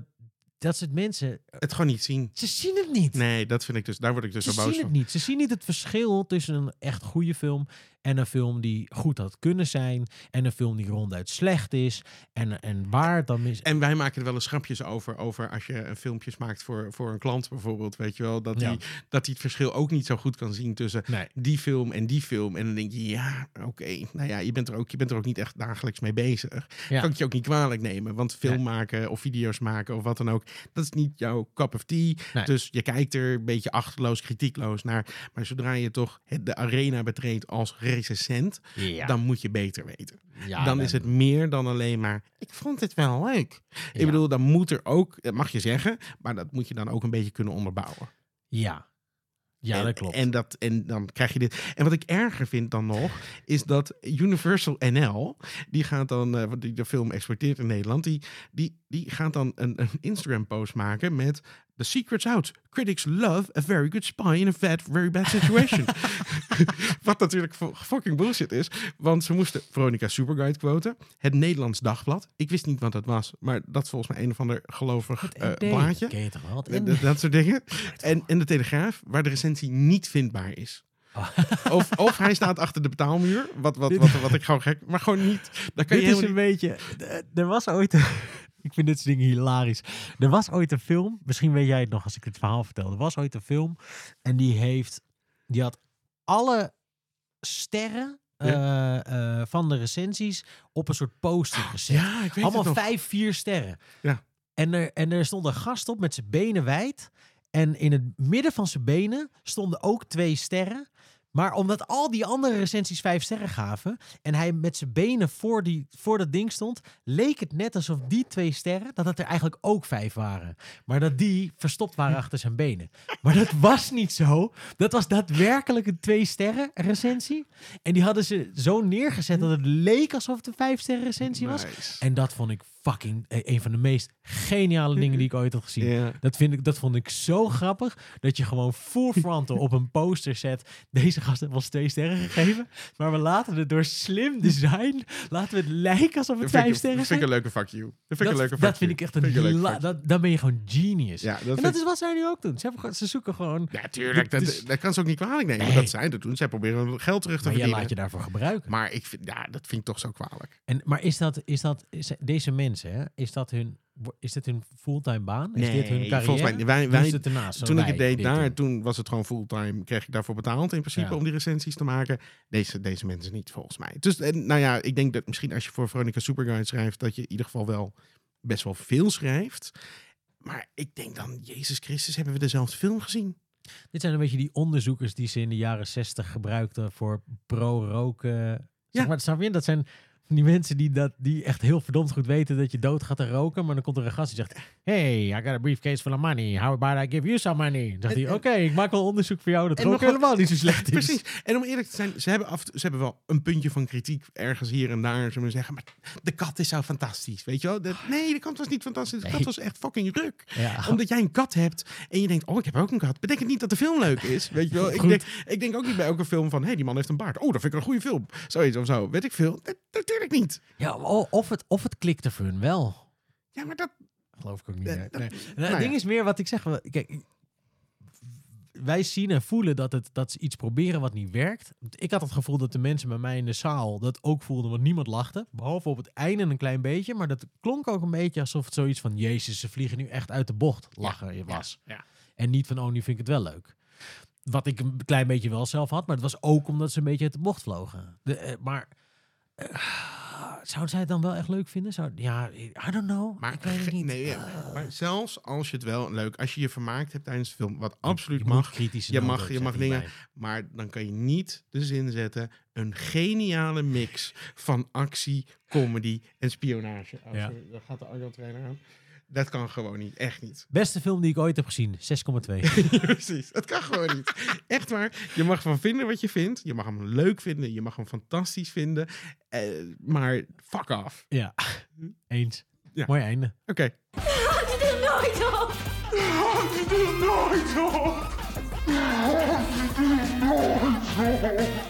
dat soort mensen. Het gewoon niet zien. Ze zien het niet. Nee, dat vind ik dus. Daar word ik dus Ze zo boos zien van. het niet. Ze zien niet het verschil tussen een echt goede film en een film die goed had kunnen zijn. En een film die ronduit slecht is. En, en waar het dan mis. En wij maken er wel eens grapjes over, over als je een filmpjes maakt voor, voor een klant bijvoorbeeld, weet je wel, dat Ja. hij dat hij het verschil ook niet zo goed kan zien tussen Nee. die film en die film. En dan denk je, ja, oké, nou ja, je bent, er ook, je bent er ook niet echt dagelijks mee bezig. Ja. Kan ik je ook niet kwalijk nemen, want film Nee. maken of video's maken of wat dan ook, dat is niet jouw cup of tea. Nee. Dus je kijkt er een beetje achterloos, kritiekloos naar. Maar zodra je toch het, de arena betreedt als recensent, Ja. dan moet je beter weten Ja, dan is het meer dan alleen maar. Ik vond het wel leuk. Ik bedoel, dan moet er ook, dat mag je zeggen, maar dat moet je dan ook een beetje kunnen onderbouwen. Ja. Ja, en, dat klopt. En, dat, en dan krijg je dit. En wat ik erger vind dan nog, is dat Universal NL, die gaat dan, want die de film exporteert in Nederland, die, die, die gaat dan een, een Instagram-post maken met The secret's out. Critics love a very good spy in a bad, very bad situation. *laughs* Wat natuurlijk fu- fucking bullshit is. Want ze moesten Veronica Superguide quoten. Het Nederlands Dagblad. Ik wist niet wat dat was. Maar dat is volgens mij een of ander gelovig eh, ND, blaadje. Ken je toch wel? Eh, dat- dat soort dingen. En, en de Telegraaf, waar de recensie niet vindbaar is. Oh. *laughs* Of, of hij staat achter de betaalmuur. Wat, wat, wat, wat ik gewoon gek... Maar gewoon niet. Daar kan je Dit is helemaal een niet... beetje. Er was ooit. Ik vind dit soort dingen hilarisch. Er was ooit een film. Misschien weet jij het nog als ik dit verhaal vertel. Er was ooit een film. En die heeft. Die had alle sterren. eh, eh, van de recensies op een soort poster gezet. Ja, ik weet Allemaal het vijf, vier sterren. Ja. En er, en er stond een gast op met zijn benen wijd. En in het midden van zijn benen stonden ook twee sterren. Maar omdat al die andere recensies vijf sterren gaven. en hij met zijn benen voor, die, voor dat ding stond. leek het net alsof die twee sterren. dat het er eigenlijk ook vijf waren. Maar dat die verstopt waren achter zijn benen. Maar dat was niet zo. Dat was daadwerkelijk een twee sterren recensie. En die hadden ze zo neergezet dat het leek alsof het een vijf sterren recensie was. Nice. En dat vond ik fucking eh, een van de meest geniale dingen die ik ooit had gezien. Dat, vind ik, dat vond ik zo grappig. Dat je gewoon full frontal op een poster zet. Deze gast heeft ons twee sterren gegeven. Maar we laten het door slim design. Laten we het lijken alsof het vijf sterren Dat vind ik een leuke fuck you. Dat vind ik een leuke fuck dat vind ik echt een dat, Dan ben je gewoon genius. Ja, dat en dat is wat zij nu ook doen. Ze, hebben, ze zoeken gewoon. Ja, tuurlijk. Dat, dat kan ze ook niet kwalijk nemen. Nee. Dat zij dat doen. Zij proberen geld terug te Maar verdienen. laat je daarvoor gebruiken. Maar ik vind, ja, dat vind ik toch zo kwalijk. En, maar is dat, is dat is, deze mensen, hè, is dat hun, is dit hun fulltime baan? Is dit hun carrière? volgens mij, wij, wij, het ernaast, toen ik het deed daar, doen? toen was het gewoon fulltime. Kreeg ik daarvoor betaald in principe Ja. om die recensies te maken. Deze, deze mensen niet, volgens mij. Dus en, nou ja, ik denk dat misschien als je voor Veronica Superguide schrijft, dat je in ieder geval wel best wel veel schrijft. Maar ik denk dan, Jezus Christus, hebben we dezelfde film gezien? Dit zijn een beetje die onderzoekers die ze in de jaren zestig gebruikten voor pro-roken. Zeg Ja. maar, snap je? Dat zijn die mensen die, dat, die echt heel verdomd goed weten dat je dood gaat roken. Maar dan komt er een gast die zegt, hey, I got a briefcase full of money. How about I give you some money? Dan zegt hij, oké, ik maak wel onderzoek voor jou dat En roken helemaal niet zo slecht is. Precies. En om eerlijk te zijn, ze hebben, af, ze hebben wel een puntje van kritiek ergens hier en daar. We zeggen, maar de kat is zo fantastisch. Weet je wel? De- nee, de kat was niet fantastisch. De kat was echt fucking ruk. Ja. Omdat jij een kat hebt en je denkt, oh, ik heb ook een kat. Betekent niet dat de film leuk is. Weet je wel? Ik denk, ik denk ook niet bij elke film van, hé, hey, die man heeft een baard. Oh, dat vind ik een goede film. Zoiets of zo. Weet ik veel. Dat, natuurlijk niet. Ja, of het, of het klikte voor hun wel. Ja, maar dat... Geloof ik ook niet. Eh, nee. Nee. nou het ding ja. is meer wat ik zeg. Kijk, wij zien en voelen dat, het, dat ze iets proberen wat niet werkt. Ik had het gevoel dat de mensen bij mij in de zaal dat ook voelden, want niemand lachte. Behalve op het einde een klein beetje. Maar dat klonk ook een beetje alsof het zoiets van... Jezus, ze vliegen nu echt uit de bocht lachen was. Ja, ja. En niet van, oh, nu vind ik het wel leuk. Wat ik een klein beetje wel zelf had. Maar het was ook omdat ze een beetje uit de bocht vlogen. De, eh, maar... eh, zou zij het dan wel echt leuk vinden? Zou, ja, I don't know. Maar, ik weet het niet. nee, ja, Eh, maar zelfs als je het wel leuk, als je je vermaakt hebt tijdens de film, wat je absoluut mag, kritisch je mag- je mag dingen- maar dan kan je niet de zin zetten. Een geniale mix van actie, comedy en spionage. Oh, Ja. sorry, daar gaat de audio-trainer aan. Dat kan gewoon niet, echt niet. Beste film die ik ooit heb gezien, 6,2. *laughs* Precies, het kan gewoon niet. Echt waar, je mag van vinden wat je vindt. Je mag hem leuk vinden, je mag hem fantastisch vinden. eh, maar fuck off. ja, eens. Ja. Mooi einde. Oké. Houd je er nooit op! Houd je er nooit op! Houd je er nooit op!